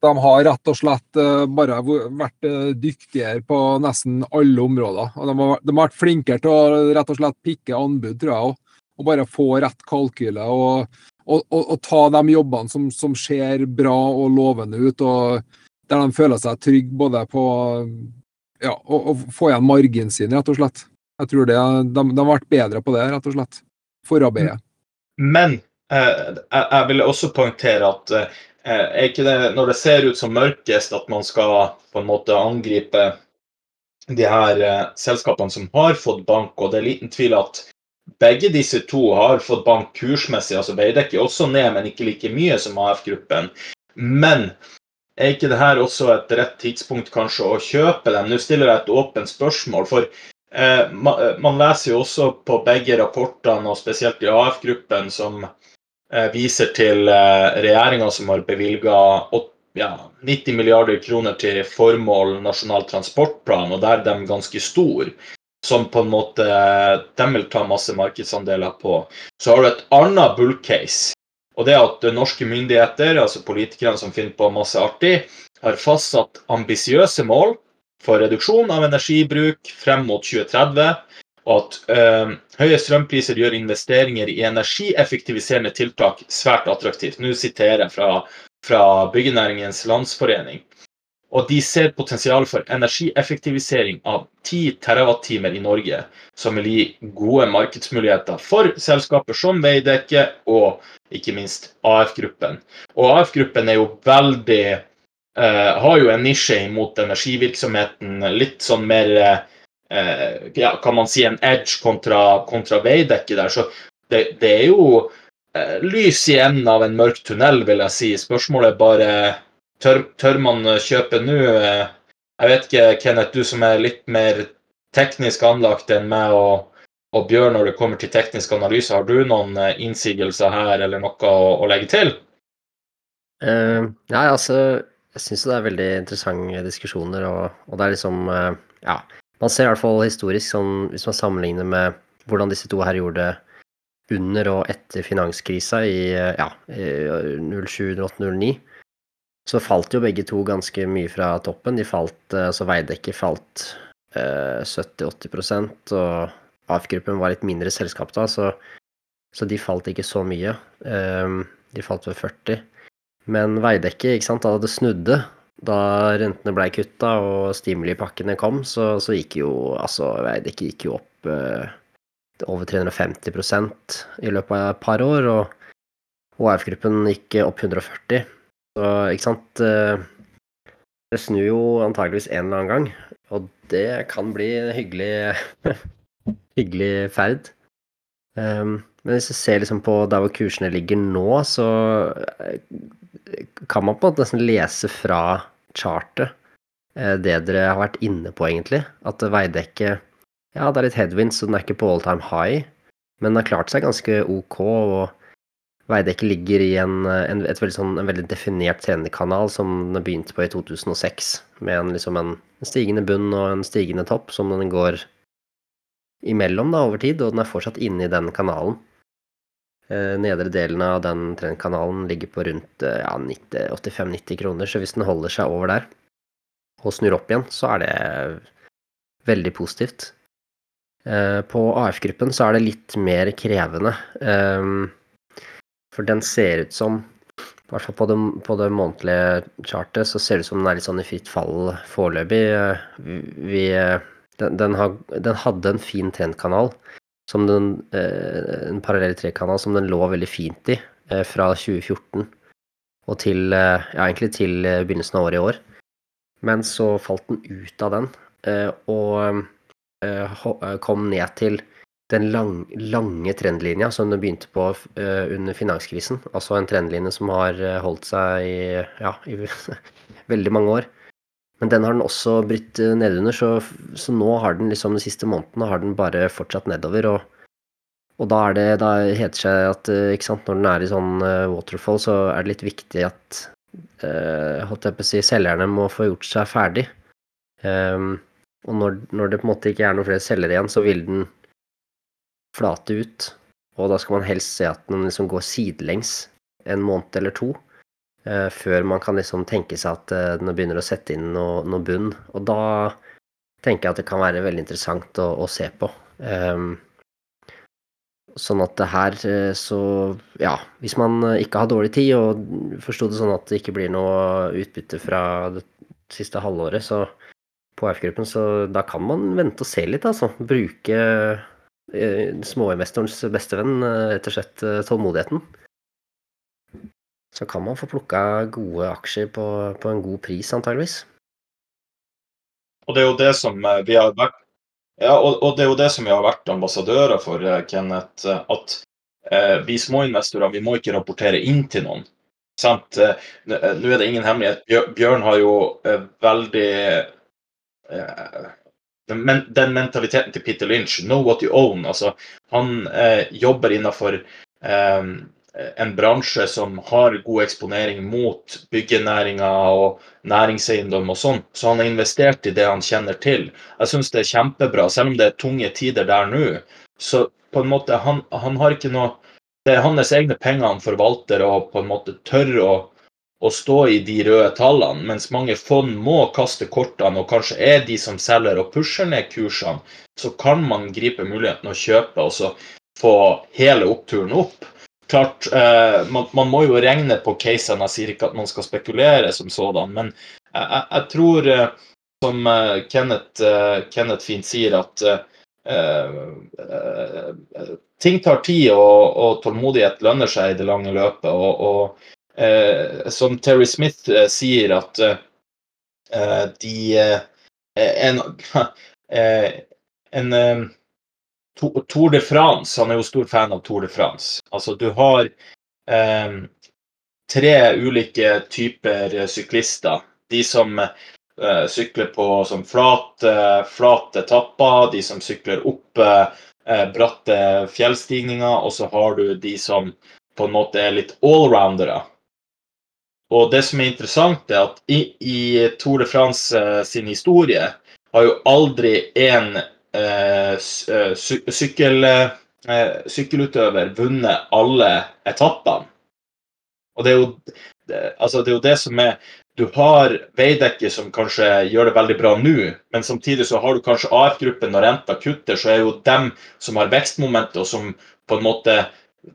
de har rett og slett eh, bare vært eh, dyktigere på nesten alle områder. Og de har, de har vært flinkere til å rett og slett pikke anbud, tror jeg. Og bare få rett kalkyle og, og, og, og ta de jobbene som, som, ser bra og lovende ut, og der de føler seg trygge både på ja, å få igjen marginen sin, rett og slett. Jeg tror det, de, de har vært bedre på det, rett og slett. Forarbeidet. Men Eh, jeg vil også poengtere at eh, er ikke det, når det ser ut som mørkest, at man skal på en måte angripe de her eh, selskapene som har fått bank, og det er liten tvil at begge disse to har fått bank kursmessig. altså Veidekke også ned, men ikke like mye som AF-gruppen. Men er ikke det her også et rett tidspunkt kanskje å kjøpe dem? Nå stiller jeg et åpent spørsmål. for eh, man, man, leser jo også på begge rapportene, og spesielt i AF-gruppen, som Eh, viser til eh, regjeringa som har bevilga ja, 90 milliarder kroner til formål Nasjonal transportplan, og der er de ganske store. Som på en måte de vil ta masse markedsandeler på. Så har du et annet bullcase. Og det er at norske myndigheter, altså politikerne som finner på masse artig, har fastsatt ambisiøse mål for reduksjon av energibruk frem mot 2030 og at eh, høye strømpriser gjør investeringer i energieffektiviserende tiltak svært attraktivt. Nå siterer jeg fra, fra Byggenæringens Landsforening. Og de ser potensial for energieffektivisering av 10 TWh i Norge, som vil gi gode markedsmuligheter for selskaper som Veidekke og ikke minst AF-gruppen. Og AF-gruppen er jo veldig eh, Har jo en nisje imot energivirksomheten, litt sånn mer uh, eh, ja, kan man si en edge kontra, kontra Veidekke der. Så det, det er jo eh, lys i enden av en mørk tunnel, vil jeg si. Spørsmålet er bare tør, tør man kjøpe nå? Eh, jeg vet ikke, Kenneth, du som er litt mer teknisk anlagt enn meg og, og Bjørn når det kommer til teknisk analyse, har du noen eh, innsigelser her eller noe å, å legge til? Uh, nei, altså jeg syns det er veldig interessante diskusjoner, og, og det er liksom uh, Ja, man ser i hvert fall historisk, sånn, hvis man sammenligner med hvordan disse to her gjorde det under og etter finanskrisa i ja, 07-08-09, så falt jo begge to ganske mye fra toppen. De falt, altså Veidekke falt eh, 70-80% og AF-gruppen var litt mindre selskap da, så, så de falt ikke så mye. Eh, de falt ved 40. Men Veidekke, ikke sant, da det snudde, da rentene blei kutta og stimulipakkene kom, så, så gikk jo altså Veidekke gikk jo opp eh, over 350% i løpet av et par år, og HF-gruppen gikk opp 140. Så ikke sant eh, Det snur jo antageligvis en eller annen gang, og det kan bli en hyggelig, hyggelig ferd. Um, men hvis du ser liksom på der hvor kursene ligger nå, så eh, kan man på en måte nesten lese fra chartet eh, det dere har vært inne på, egentlig. At Veidekke Ja, det er litt headwind, så den er ikke på all time high, men den har klart seg ganske ok. og Veidekke ligger i en, en, veldig sånn, en veldig definert trenerkanal som den begynte på i 2006, med en, liksom en, stigende bunn og en stigende topp som den går imellom da, over tid, og den er fortsatt inne i den kanalen. Eh, nedre delen av den trendkanalen ligger på rundt eh, ja, 85-90 kroner, så hvis den holder seg over der og snur opp igjen, så er det veldig positivt. Eh, på AF-gruppen så er det litt mer krevende, for den ser ut som i hvert fall på det, på det månedlige chartet så ser det ut som den er litt sånn i fritt fall foreløpig. Vi, den, den, har, den hadde en fin trendkanal som den, eh, en parallell trekanal som den lå veldig fint i eh, fra 2014 og til, eh, ja, egentlig til begynnelsen av året i år. Men så falt den ut av den og kom ned til den lang, lange trendlinja som den begynte på under finanskrisen. Altså en trendlinje som har holdt seg i, ja, i veldig mange år. Men den har den også blitt eh, nedunder, så, så nå har den liksom de siste månedene har den bare fortsatt nedover. Og, og da er det Da heter seg at eh, ikke sant, når den er i sånn uh, waterfall, så er det litt viktig at eh, holdt jeg på å si, selgerne må få gjort seg ferdig. Um, og når, når, det på en måte ikke er noen flere selgere igjen, så vil den flate ut. Og da skal man helst se at den liksom går sidelengs en måned eller to. Eh, før man kan liksom tenke seg at den begynner å sette inn noe, noe, bunn. Og da tenker jeg at det kan være veldig interessant å, å se på. Um, sånn at det her eh, så Ja, hvis man ikke har dårlig tid, og forsto det sånn at det ikke blir noe utbytte fra det siste halvåret, så på AF-gruppen, så da kan man vente og se litt, altså. Bruke eh, småinvestorens bestevenn, rett og slett tålmodigheten så kan man få plukka gode aksjer på, på, en god pris, antageligvis. Og det er jo det som eh, vi har vært ja, og, og, det er jo det som vi har vært ambassadører for, eh, Kenneth. Eh, at eh, vi småinvestorer vi må ikke rapportere inn til noen. Sant? Nå er det ingen hemmelighet. Bjørn har jo eh, veldig den, den, mentaliteten til Peter Lynch, know what you own. Altså, han jobber innafor en bransje som har god eksponering mot byggenæringa og næringseiendom og sånn, så han har investert i det han kjenner til. Jeg syns det er kjempebra, selv om det er tunge tider der nå. Så på en måte, han, han har ikke noe Det er hans egne penger han forvalter og på en måte tør å, å stå i de røde tallene, mens mange fond må kaste kortene og kanskje er de som selger og pusher ned kursene, så kan man gripe muligheten å kjøpe og så få hele oppturen opp klart, eh, man, man, må jo regne på casene. Jeg sier ikke at man skal spekulere som sådan, men jeg, jeg tror, eh, som eh, Kenneth, eh, Kenneth, fint sier, at eh, eh, ting tar tid, og, og, tålmodighet lønner seg i det lange løpet. Og, og som Terry Smith sier, at de en, en Tour de France, han er jo stor fan av Tour de France. Altså, du har eh, tre ulike typer syklister. De som eh, sykler på som flate, flat etapper, de som sykler opp eh, bratte fjellstigninger, og så har du de som på en måte er litt allroundere. Og det som er interessant, er at i, i Tour de France eh, sin historie har jo aldri Eh, eh, sykkel, eh, sykkelutøver vunnet alle etappene. Og det er, jo, altså det er jo det som er Du har Veidekke som kanskje gjør det veldig bra nå, men samtidig så har du kanskje AF-gruppen når renta kutter, så er jo dem som har vekstmomentet og som på en måte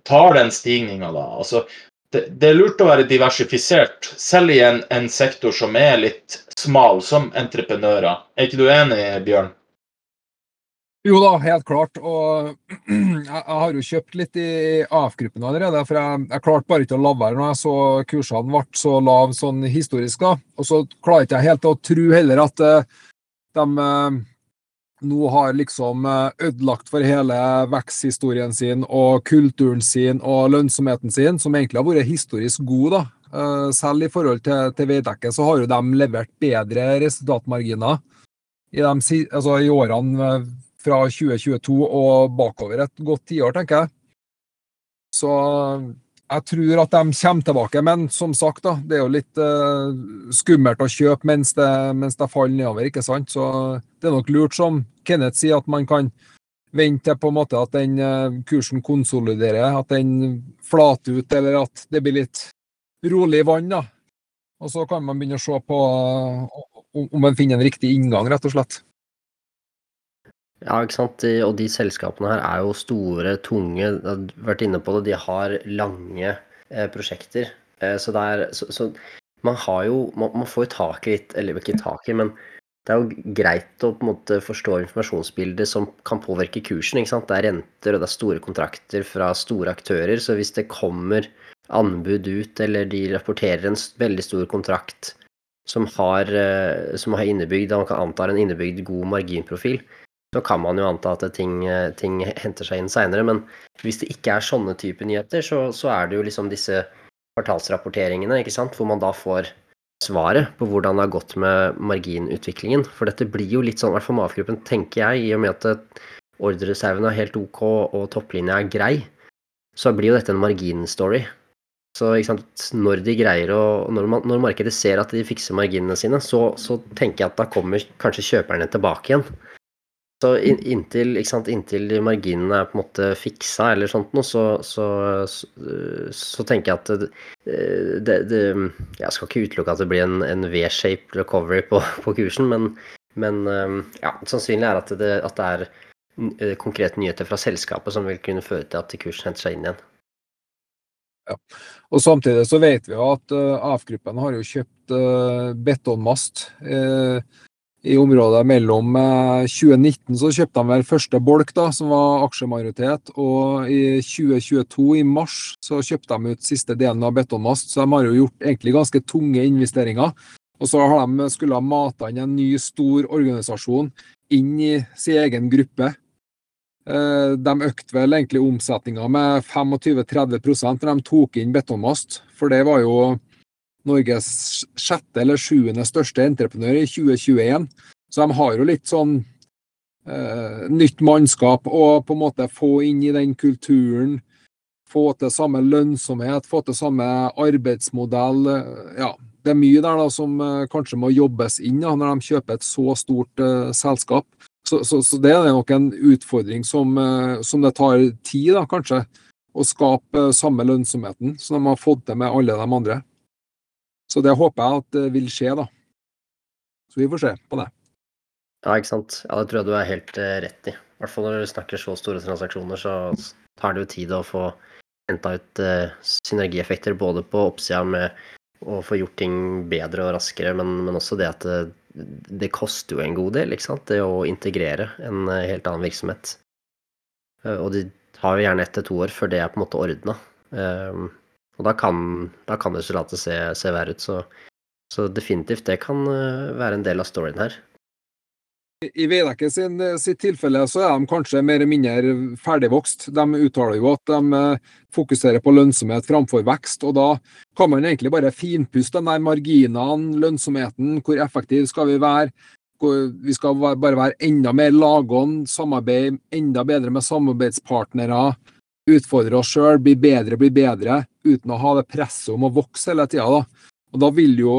tar den stigninga, da. Altså, det, det, er lurt å være diversifisert, selv i en, en, sektor som er litt smal, som entreprenører. Er ikke du enig, Bjørn? Jo da, helt klart. Og jeg, har jo kjøpt litt i AF-gruppen allerede. For jeg, jeg, klarte bare ikke å la være når jeg så kursene ble så lav sånn historisk. da. Og så klarer ikke jeg helt å tro heller at uh, de uh, nå har liksom uh, ødelagt for hele veksthistorien sin og kulturen sin og lønnsomheten sin, som egentlig har vært historisk god. da. Selv i forhold til, til Veidekke så har jo de levert bedre resultatmarginer i, de, altså i årene fra 2022 og bakover et godt tiår, tenker jeg. Så jeg tror at de kommer tilbake, men som sagt, da, det er jo litt uh, skummelt å kjøpe mens det, mens det, faller nedover. ikke sant? Så det er nok lurt, som Kenneth sier, at man kan vente på en måte at den uh, kursen konsoliderer, at den flater ut, eller at det blir litt rolig vann. da. Og så kan man begynne å se på uh, om man finner en riktig inngang, rett og slett. Ja, ikke sant. Og de selskapene her er jo store, tunge. Du har vært inne på det, de har lange eh, prosjekter. Eh, så, det er, så, så, man har jo man, man får jo tak i litt Eller ikke tak i, men det er jo greit å på en måte forstå informasjonsbildet som kan påvirke kursen. ikke sant? Det er renter og det er store kontrakter fra store aktører. Så hvis det kommer anbud ut, eller de rapporterer en veldig stor kontrakt som har, eh, som har innebygd, og man kan anta en innebygd god marginprofil, så kan man jo anta at ting, ting henter seg inn seinere. Men hvis det ikke er sånne type nyheter, så, så, er det jo liksom disse kvartalsrapporteringene, ikke sant, hvor man da får svaret på hvordan det har gått med marginutviklingen. For dette blir jo litt sånn, i hvert fall med AF-gruppen, tenker jeg, i og med at ordrereserven er helt OK og topplinja er grei, så blir jo dette en marginstory. Så når de greier å, når, man, når, markedet ser at de fikser marginene sine, så, så tenker jeg at da kommer kanskje kjøperne tilbake igjen. Så inntil, sant, inntil, marginene er på en måte fiksa eller sånt noe, så, så, så, så, tenker jeg at det, det, det, Jeg skal ikke utelukke at det blir en, en V-shaped recovery på, på kursen, men, men ja, sannsynlig er at det, at det er eh, konkrete nyheter fra selskapet som vil kunne føre til at kursen henter seg inn igjen. Ja. Og Samtidig så vet vi jo at uh, AF-gruppen har jo kjøpt uh, betonmast. Uh, i området mellom 2019 eh, så kjøpte de vel første bolk, da, som var aksjemajoritet. Og i 2022, i mars, så kjøpte de ut siste delen av betonmast. Så de har jo gjort egentlig ganske tunge investeringer. Og så har de skulle ha mata inn en ny, stor organisasjon inn i sin egen gruppe. Eh, de økte vel egentlig omsetninga med 25-30% når de tok inn betonmast. For det var jo Norges sjette eller sjuende største entreprenør i 2021. Så de har jo litt sånn eh, nytt mannskap å på en måte få inn i den kulturen. Få til samme lønnsomhet, få til samme arbeidsmodell. Ja, det er mye der da som eh, kanskje må jobbes inn da, når de kjøper et så stort eh, selskap. Så, så, så, det er nok en utfordring som, eh, som det tar tid, da, kanskje, å skape samme lønnsomheten som de har fått til med alle de andre. Så det håper jeg at det vil skje, da. Så vi får se på det. Ja, ikke sant. Ja, det tror jeg du er helt uh, rett i. I hvert fall når du snakker så store transaksjoner, så tar det jo tid å få henta ut uh, synergieffekter både på oppsida med å få gjort ting bedre og raskere, men, men også det at det, det, koster jo en god del, ikke sant. Det å integrere en helt annen virksomhet. og det tar jo gjerne ett til to år før det er på en måte ordna. Og da kan, da kan resultatet se, se verre ut. Så, så, definitivt, det kan eh, være en del av storyen her. I Veidekke sin, eh, sitt tilfelle så er de kanskje mer eller mindre ferdigvokst. De uttaler jo at de eh, fokuserer på lønnsomhet framfor vekst. og Da kan man egentlig bare finpuste de der marginene, lønnsomheten, hvor effektive skal vi være. Vi skal bare være enda mer lagånd, samarbeide enda bedre med samarbeidspartnere utfordre oss sjøl, bli bedre, bli bedre, uten å ha det presset om å vokse hele tida. Og Da vil jo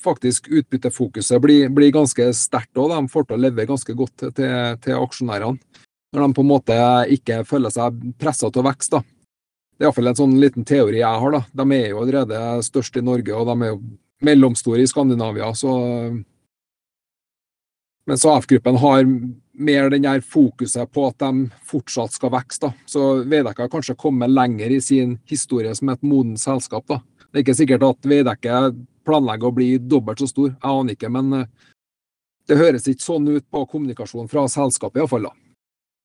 faktisk utbyttefokuset bli, bli ganske sterkt òg. De får til å leve ganske godt til, til, aksjonærene. Når de på en måte ikke føler seg pressa til å vokse. da. Det er iallfall en sånn liten teori jeg har. da. De er jo allerede størst i Norge, og de er jo mellomstore i Skandinavia. Så Mens AF-gruppen har mer den her fokuset på at de fortsatt skal vokse. Så Veidekke har kanskje kommet lenger i sin historie som et modent selskap. da. Det er ikke sikkert at Veidekke planlegger å bli dobbelt så stor, jeg aner ikke. Men eh, det høres ikke sånn ut på kommunikasjonen fra selskapet iallfall.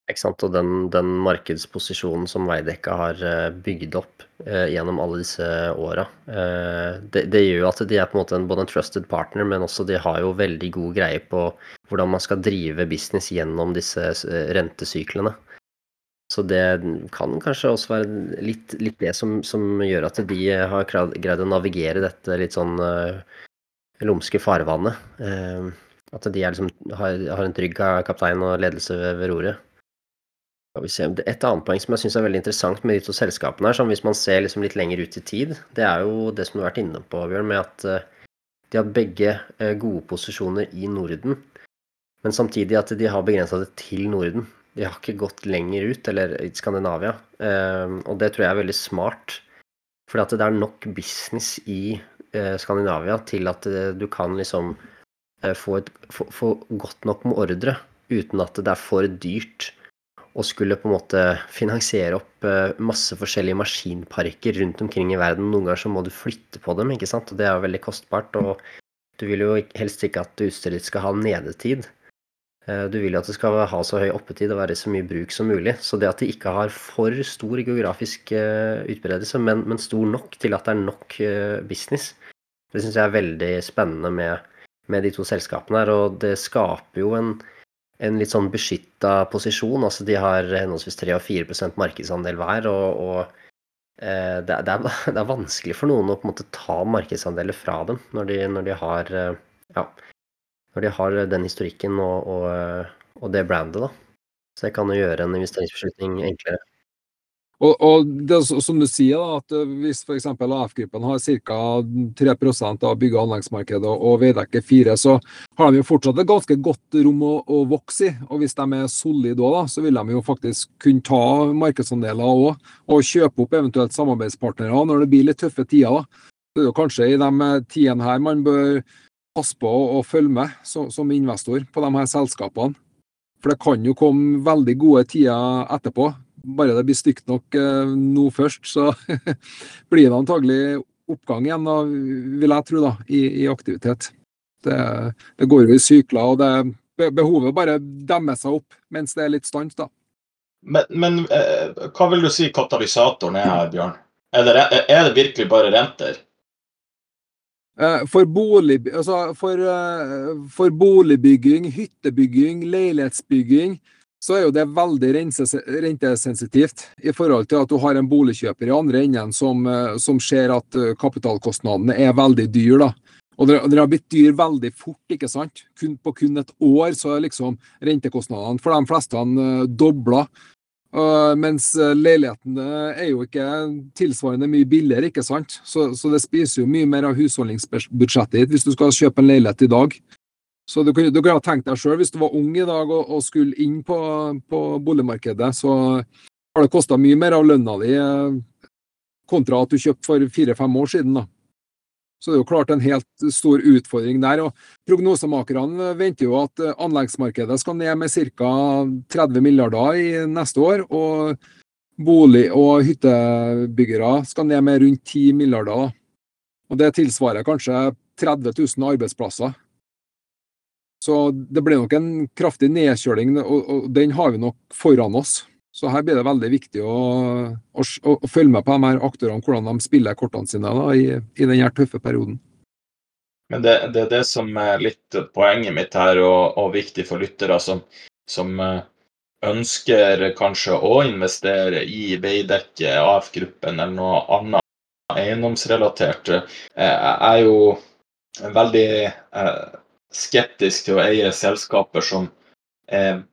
Og den, den markedsposisjonen som Veidekke har eh, bygd opp eh, gjennom alle disse åra, eh, det, det, gjør jo at de er på en måte både en trusted partner, men også de har jo veldig god greie på hvordan man skal drive business gjennom disse eh, rentesyklene. Så det kan kanskje også være litt, litt det som, som, gjør at de har greid å navigere dette litt sånn uh, lumske farvannet. Uh, at de liksom, har, har, en trygg kaptein og ledelse ved roret. Et annet poeng som jeg syns er veldig interessant med de to selskapene, her, sånn hvis man ser liksom litt lenger ut i tid, det er jo det som du har vært inne på, Bjørn, med at uh, de har begge gode posisjoner i Norden. Men samtidig at de har begrensa det til Norden. De har ikke gått lenger ut, eller i Skandinavia. Ehm, og det tror jeg er veldig smart. For det er nok business i eh, Skandinavia til at eh, du kan liksom eh, få, et, få, få godt nok med ordre uten at det er for dyrt å skulle på en måte finansiere opp masse forskjellige maskinparker rundt omkring i verden. Noen ganger så må du flytte på dem, ikke sant. Og det er jo veldig kostbart. Og du vil jo helst ikke at utstyret ditt skal ha nedetid. Eh, du vil jo at det skal ha så høy oppetid og være så mye bruk som mulig. Så det at de ikke har for stor geografisk eh, utbredelse, men, men stor nok til at det er nok eh, business, det syns jeg er veldig spennende med, med, de to selskapene her. Og det skaper jo en, en litt sånn beskytta posisjon. Altså de har henholdsvis 3 og 4% markedsandel hver. og, og det, det, er, det, er, vanskelig for noen å på en måte ta markedsandeler fra dem når de, når de har ja, når de har den historikken og, og, og det brandet, da. Så det kan jo gjøre en investeringsbeslutning enklere. Og, og det, som du sier, da, at hvis f.eks. AF-gruppen har ca. 3% av bygge- og anleggsmarkedet og Veidekke 4 så har de jo fortsatt et ganske godt rom å, å vokse i. Og hvis de er solide da, så vil de jo faktisk kunne ta markedsandeler òg, og kjøpe opp eventuelt samarbeidspartnere når det blir litt tøffe tider. da. Det er jo kanskje i de tidene her man bør passe på å følge med så, som investor på de her selskapene. For det kan jo komme veldig gode tider etterpå. Bare det blir stygt nok eh, nå først, så blir det antagelig oppgang igjen, da, vil jeg tro, da, i, i aktivitet. Det, det, går jo i sykler, og det behovet bare demmer seg opp mens det er litt stans. da. Men, men eh, hva vil du si katalysatoren er her, Bjørn? Er det, er det virkelig bare renter? Eh, for, bolig, altså for, for, boligbygging, hyttebygging, leilighetsbygging, så er jo det veldig rentesensitivt i forhold til at du har en boligkjøper i andre enden som, eh, som ser at kapitalkostnadene er veldig dyre. Og det har blitt dyr veldig fort, ikke sant. Kun, på kun et år så er liksom rentekostnadene for de fleste dobla. Uh, mens eh, leilighetene er jo ikke tilsvarende mye billigere, ikke sant. Så, så, det spiser jo mye mer av husholdningsbudsjettet ditt hvis du skal kjøpe en leilighet i dag. Så du, du kunne ha tenkt deg sjøl, hvis du var ung i dag og, og skulle inn på, på, boligmarkedet, så har det kosta mye mer av lønna di eh, kontra at du kjøpte for fire-fem år siden. da. Så det er jo klart en helt stor utfordring der. og Prognosemakerne venter jo at anleggsmarkedet skal ned med ca. 30 milliarder i neste år. Og bolig- og hyttebyggere skal ned med rundt 10 milliarder. Og Det tilsvarer kanskje 30 000 arbeidsplasser. Så det blir nok en kraftig nedkjøling, og den har vi nok foran oss. Så her blir det veldig viktig å, å, å følge med på de her aktørene, hvordan de spiller kortene sine da, i, i denne tøffe perioden. Men det, det, er det som er litt poenget mitt her, og, og viktig for lyttere som, som, eh, ønsker kanskje å investere i Veidekke, AF-gruppen eller noe annet eiendomsrelatert. Eh, er jo veldig eh, skeptisk til å eie selskaper som er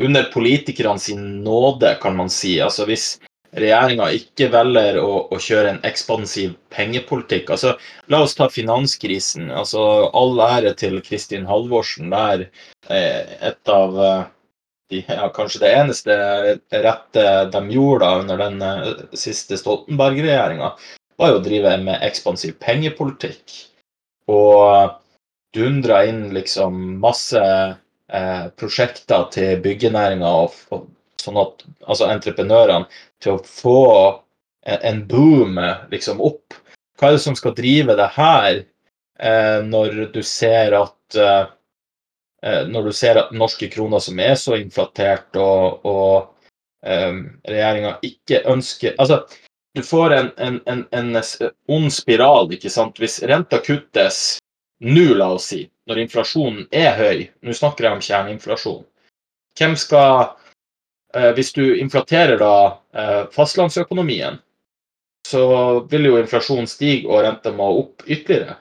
under politikerne sin nåde, kan man si. Altså Hvis regjeringa ikke velger å, å, kjøre en ekspansiv pengepolitikk altså La oss ta finanskrisen. altså All ære til Kristin Halvorsen. der eh, et av eh, de, ja, kanskje det eneste rette de gjorde da under den eh, siste Stoltenberg-regjeringa, var jo å drive med ekspansiv pengepolitikk. Og dundra inn liksom masse eh, prosjekter til byggenæringa, sånn at altså entreprenørene til å få en, en boom liksom opp. Hva er det som skal drive det her, eh, når du ser at eh, eh når du ser at norske kroner som er så inflatert, og, og eh, regjeringa ikke ønsker Altså, du får en, en, en, en ond spiral, ikke sant. Hvis renta kuttes nå, la oss si, når inflasjonen er høy, nå snakker jeg om kjerneinflasjon, hvem skal eh, Hvis du inflaterer da eh, fastlandsøkonomien, så vil jo inflasjonen stige og renta må opp ytterligere.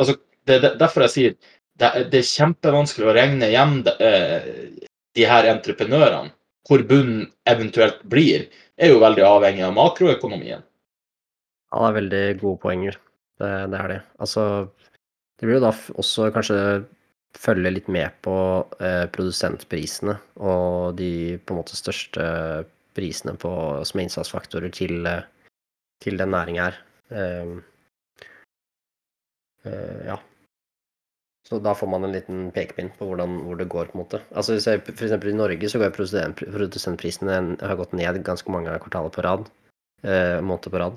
Altså, det er derfor jeg sier det det er kjempevanskelig å regne hjem de, eh, de her entreprenørene. Hvor bunnen eventuelt blir er jo veldig avhengig av makroøkonomien. Ja, det er veldig gode poenger. Det, det er det. Altså, det blir jo da også kanskje følge litt med på eh, produsentprisene og de på en måte største prisene på, som er innsatsfaktorer til, eh, til den næringa her. Eh, eh, ja. Så da får man en liten pekepinn på hvordan, hvor det går, på en måte. Altså for eksempel i Norge så går produsent, produsentprisene har gått ned ganske mange kvartaler på rad. Eh, måneder på rad.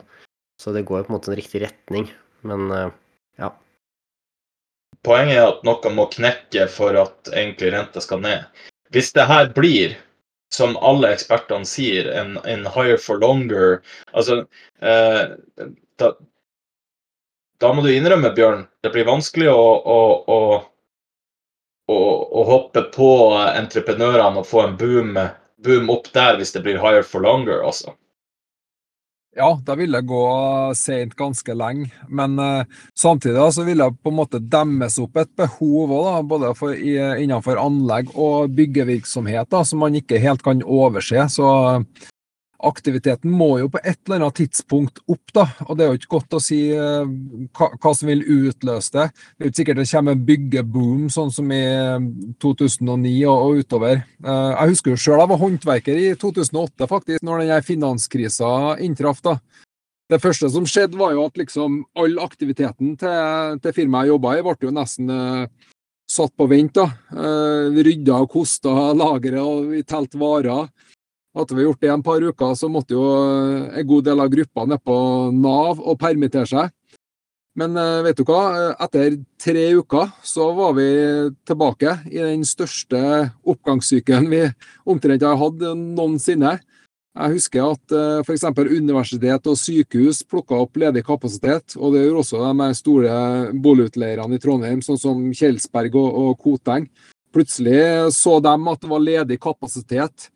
Så det går på en måte en riktig retning. Men eh, ja. Poenget er at noe må knekke for at egentlig renta skal ned. Hvis det her blir, som alle ekspertene sier, en, en higher for longer Altså eh, da, da må du innrømme, Bjørn, det blir vanskelig å, å, å, å hoppe på entreprenørene og få en boom, boom, opp der hvis det blir higher for longer, altså. Ja, det gå seint ganske lenge. Men uh, samtidig så vil det på en måte demmes opp et behov også, både for, i, innenfor anlegg og byggevirksomhet da, som man ikke helt kan overse. Så aktiviteten må jo på et eller annet tidspunkt opp, da. Og det er jo ikke godt å si uh, hva, som vil utløse det. Det er jo ikke sikkert det kommer en byggeboom sånn som i 2009 og, og utover. Uh, jeg husker jo sjøl jeg var håndverker i 2008, faktisk, når den finanskrisa inntraff. da. Det første som skjedde, var jo at liksom all aktiviteten til, til firmaet jeg jobba i, ble jo nesten uh, satt på vent. da. Rydda og kosta lageret, og vi telte varer. Hadde vi gjort det i en par uker, så måtte jo eh, en god del av gruppa ned på Nav og permittere seg. Men eh, vet du hva? Etter tre uker så var vi tilbake i den største oppgangssykelen vi omtrent har hatt noensinne. Jeg husker at eh, f.eks. universitet og sykehus plukka opp ledig kapasitet. Og det gjorde også de store boligutleierne i Trondheim, sånn som Kjelsberg og Koteng. Plutselig så de at det var ledig kapasitet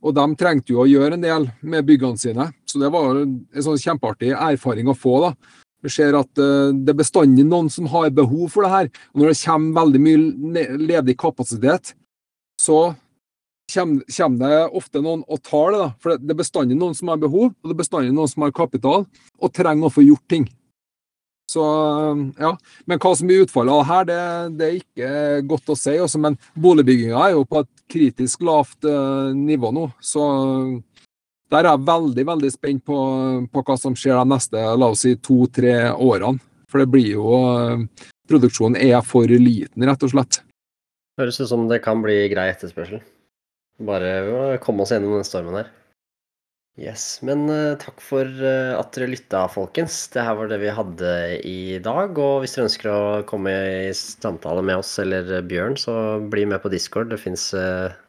og de trengte jo å gjøre en del med byggene sine, så det var en sånn kjempeartig erfaring å få. da. Vi ser at uh, det er bestandig noen som har behov for det her. Og når det kommer veldig mye ledig kapasitet, så kommer, det ofte noen og tar det. da. For det er bestandig noen som har behov, og det er bestandig noen som har kapital og trenger å få gjort ting. Så, ja. Men hva som blir utfallet av her, det, det, er ikke godt å si. Også, altså. men boligbygginga er jo på et kritisk lavt uh, nivå nå. Så der er jeg veldig veldig spent på, på hva som skjer de neste la oss si, to-tre årene. For det blir jo uh, Produksjonen er for liten, rett og slett. Høres ut som det kan bli grei etterspørsel. Bare komme oss gjennom den stormen her. Yes, men uh, takk for uh, at dere lytta, folkens. Det her var det vi hadde i dag. Og hvis dere ønsker å komme i samtale med oss eller uh, Bjørn, så bli med på Discord. Det fins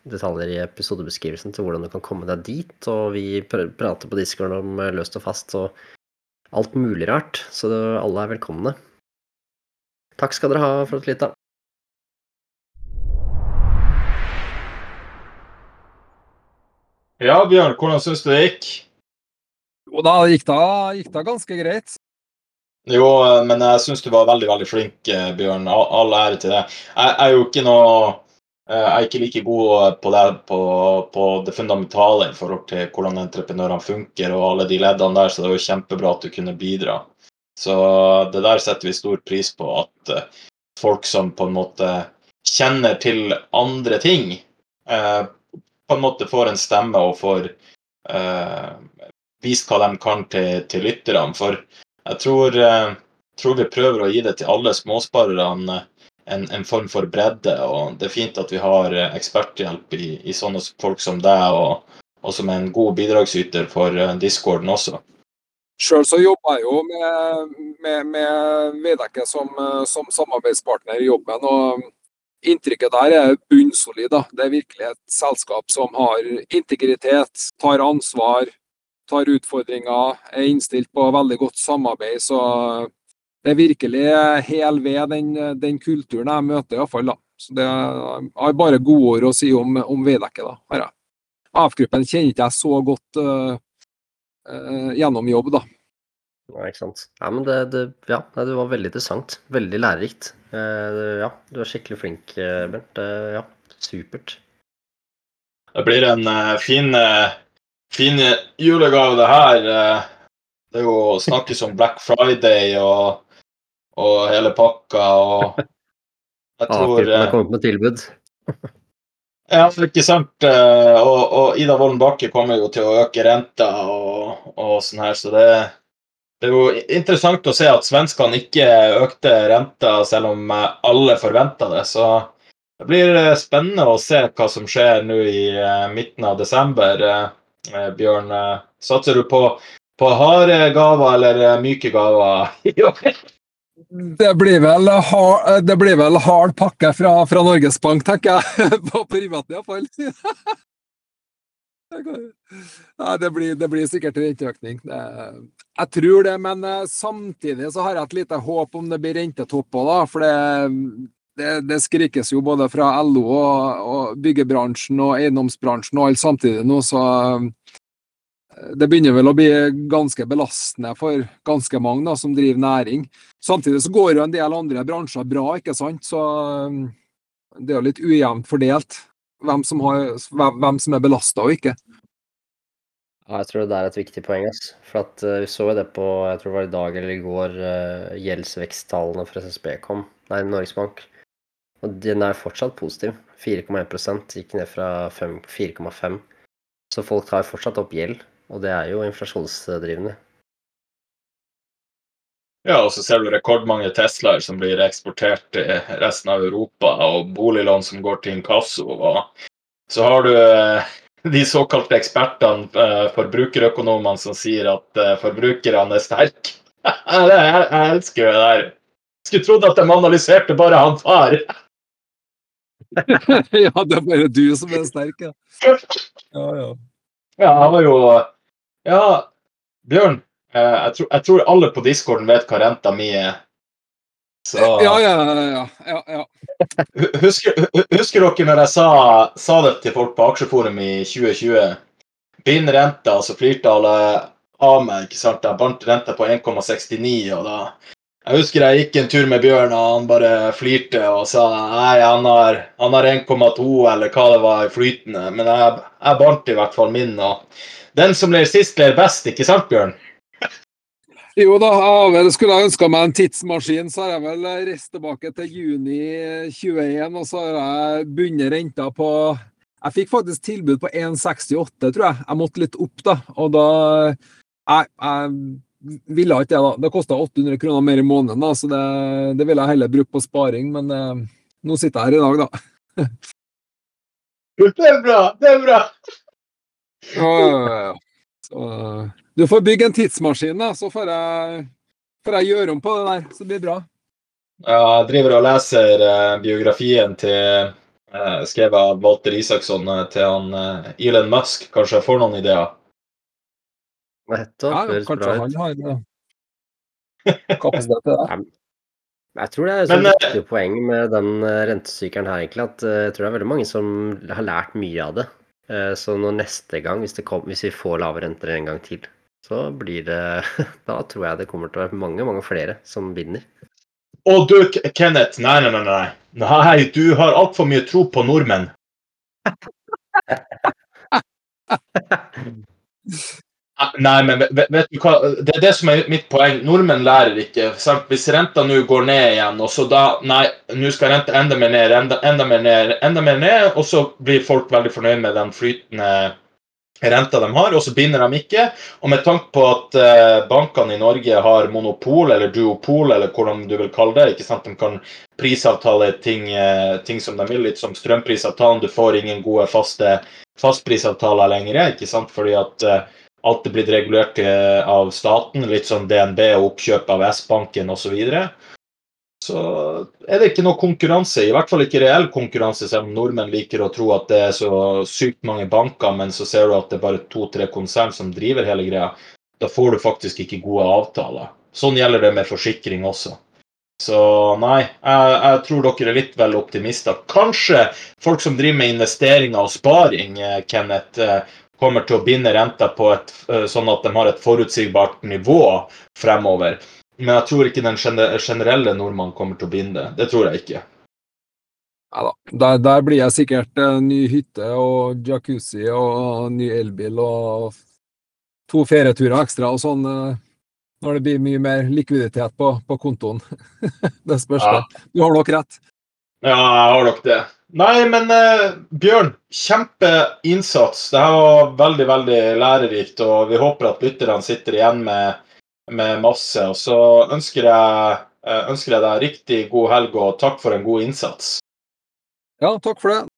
detaljer i episodebeskrivelsen til hvordan du kan komme deg dit. Og vi pr prater på Discord om løst og fast og alt mulig rart. Så alle er velkomne. Takk skal dere ha for at dere lytta. Ja, Bjørn, hvordan syns du det gikk? Jo da, gikk det gikk da ganske greit. Jo, men jeg syns du var veldig veldig flink, eh, Bjørn. All ære til deg. Jeg er jo ikke noe eh, jeg er ikke like god på det, på, på det fundamentale i forhold til hvordan entreprenørene funker og alle de leddene der, så det var jo kjempebra at du kunne bidra. Så det der setter vi stor pris på, at eh, folk som på en måte kjenner til andre ting, på en måte får en stemme og får uh, vist hva de kan til, til lytterne. For jeg tror, uh, tror, vi prøver å gi det til alle småsparerne en, en, form for bredde. Og det er fint at vi har eh, eksperthjelp i, i sånne folk som deg, og, og, som er en god bidragsyter for discorden også. Sjøl så jobber jeg jo med, med, med Veidekke som, som, samarbeidspartner i jobben. og Inntrykket der er bunnsolid. Det er virkelig et selskap som har integritet, tar ansvar, tar utfordringer, er innstilt på veldig godt samarbeid. Så det er virkelig hel ved den, den kulturen jeg møter, iallfall. Så det har bare gode ord å si om, om Veidekke. da, AF-gruppen kjenner ikke jeg så godt uh, uh, gjennom jobb, da. Ja, ikke sant. Ja, men det, det, ja, det var veldig interessant. Veldig lærerikt. Uh, ja, du er skikkelig flink, Bernt. ja, supert. Det blir en fin, fin julegave, det her. Det er jo snakkes om Black Friday og og hele pakka. og jeg tror ah, har kommet med tilbud. ja, ikke sant. Eh, og, og Ida Wolden Bakke kommer jo til å øke renta og, og sånn her, så det, det, er jo interessant å se at svenskene ikke økte renta selv om eh, alle forventa det. Så det blir eh, spennende å se hva som skjer nå i midten av desember. Bjørn, satser du på, på harde gaver eller myke gaver i år? Det blir vel hard, det blir vel hard pakke fra, fra Norges Bank, tenker jeg. På privat iallfall. Ja, det, blir, det blir sikkert renteøkning. Jeg tror det, men eh, samtidig så har jeg et lite håp om det blir rentetopp òg, da. For det, det, det, skrikes jo både fra LO og, og byggebransjen og eiendomsbransjen og alt samtidig nå, så det begynner vel å bli ganske belastende for ganske mange da, som driver næring. Samtidig så går jo en del andre bransjer bra, ikke sant. Så um, det er jo litt ujevnt fordelt hvem som, har, hvem som er belasta og ikke. Ja, jeg tror det er et viktig poeng. Ass. For at, uh, Vi så jo det på jeg tror det var i dag eller i går, uh, gjeldsveksttallene fra SSB kom. Nei, Norges Bank. Og den er fortsatt positiv. 4,1% gikk ned fra 4,5 Så folk tar fortsatt opp gjeld. Og det er jo inflasjonsdrivende. Ja, og så ser du rekordmange Teslaer som blir eksportert til resten av Europa, og boliglån som går til inkasso. Og så har du eh, de såkalte ekspertene, eh, forbrukerøkonomene, som sier at eh, forbrukerne er sterke. Jeg, elsker det der. Skulle trodd at de analyserte bare han far. ja, det er bare du som er sterk, ja. Ja, ja. Ja, han var jo ja, Bjørn. Eh, jeg tror, jeg tror, alle på discorden vet hva renta mi er. Så Ja, ja, ja. ja, ja. Husker, husker, dere når jeg sa, sa, det til folk på Aksjeforum i 2020? Bind renta, så flirte alle av meg. ikke sant? Jeg bandt renta på 1,69, og da Jeg husker jeg gikk en tur med Bjørn, og han bare flirte og sa nei, han har, har 1,2 eller hva det var, flytende. Men jeg, jeg bandt i hvert fall min. og den som ler sist, ler best, ikke sant, Bjørn? Jo da, jeg skulle ha ønska meg en tidsmaskin, så har jeg vel reist tilbake til juni 21, og så har jeg bundet renta på Jeg fikk faktisk tilbud på 1,68, tror jeg. Jeg måtte litt opp, da. Og da Jeg, jeg ville ikke det, da. Det kosta 800 kroner mer i måneden, da, så det, det ville jeg heller brukt på sparing. Men eh, nå sitter jeg her i dag, da. det er bra! Det er bra! Ja, Så, du får bygge en tidsmaskin, da, så får jeg, får jeg gjøre om på det der. Så det blir bra. Ja, jeg driver og leser uh, biografien til uh, skrevet av Walter Isaksson uh, til han uh, Elon Musk. Kanskje jeg får noen ideer? Nettopp. Ja, kanskje han har kapasitet til det. Jeg tror det er et viktig poeng med den rentesykkelen her, egentlig. At jeg tror det er veldig mange som har lært mye av det. Eh, så når neste gang, hvis, kom, hvis, vi får lave renter en gang til, så blir det Da tror jeg det kommer til å være mange, mange flere som vinner. Og du, Kenneth. Nei, nei, nei. Nei, nei du har altfor mye tro på nordmenn. Nei, men vet du hva, det er det som er mitt poeng. Nordmenn lærer ikke. Hvis renta nå går ned igjen, og så da Nei, nå skal renta enda mer ned, enda, enda, mer ned, enda mer ned, og så blir folk veldig fornøyd med den flytende renta de har, og så binder de ikke. Og med tanke på at eh, bankene i Norge har monopol, eller duopol, eller hvordan du vil kalle det ikke sant? De kan prisavtale ting, eh, ting som de vil, litt som strømprisavtalen. Du får ingen gode faste fastprisavtaler lenger, ikke sant? fordi at eh, alt er blitt regulert av staten. Litt sånn DNB og oppkjøp av S-banken osv. Så, videre så er det ikke noe konkurranse, i hvert fall ikke reell konkurranse, selv om nordmenn liker å tro at det er så sykt mange banker, men så ser du at det er bare to-tre konsern som driver hele greia. Da får du faktisk ikke gode avtaler. Sånn gjelder det med forsikring også. Så nei, jeg, jeg tror dere er litt vel optimister. Kanskje folk som driver med investeringer og sparing, eh, Kenneth, eh, kommer til å binde renta på et, eh, sånn at de har et forutsigbart nivå fremover. Men jeg tror ikke den generelle nordmannen kommer til å binde. Det tror jeg ikke. Ja da. Der, der blir jeg sikkert ny hytte og jacuzzi og ny elbil og to ferieturer ekstra og sånn uh, når det blir mye mer likviditet på, på kontoen. det spørs ja. Du har nok rett. Ja, jeg har nok det. Nei, men eh, Bjørn, kjempeinnsats. Det her var veldig, veldig lærerikt, og vi håper at lytterne sitter igjen med med masse. Og så ønsker jeg, ønsker jeg deg riktig god helg og takk for en god innsats. Ja, takk for det.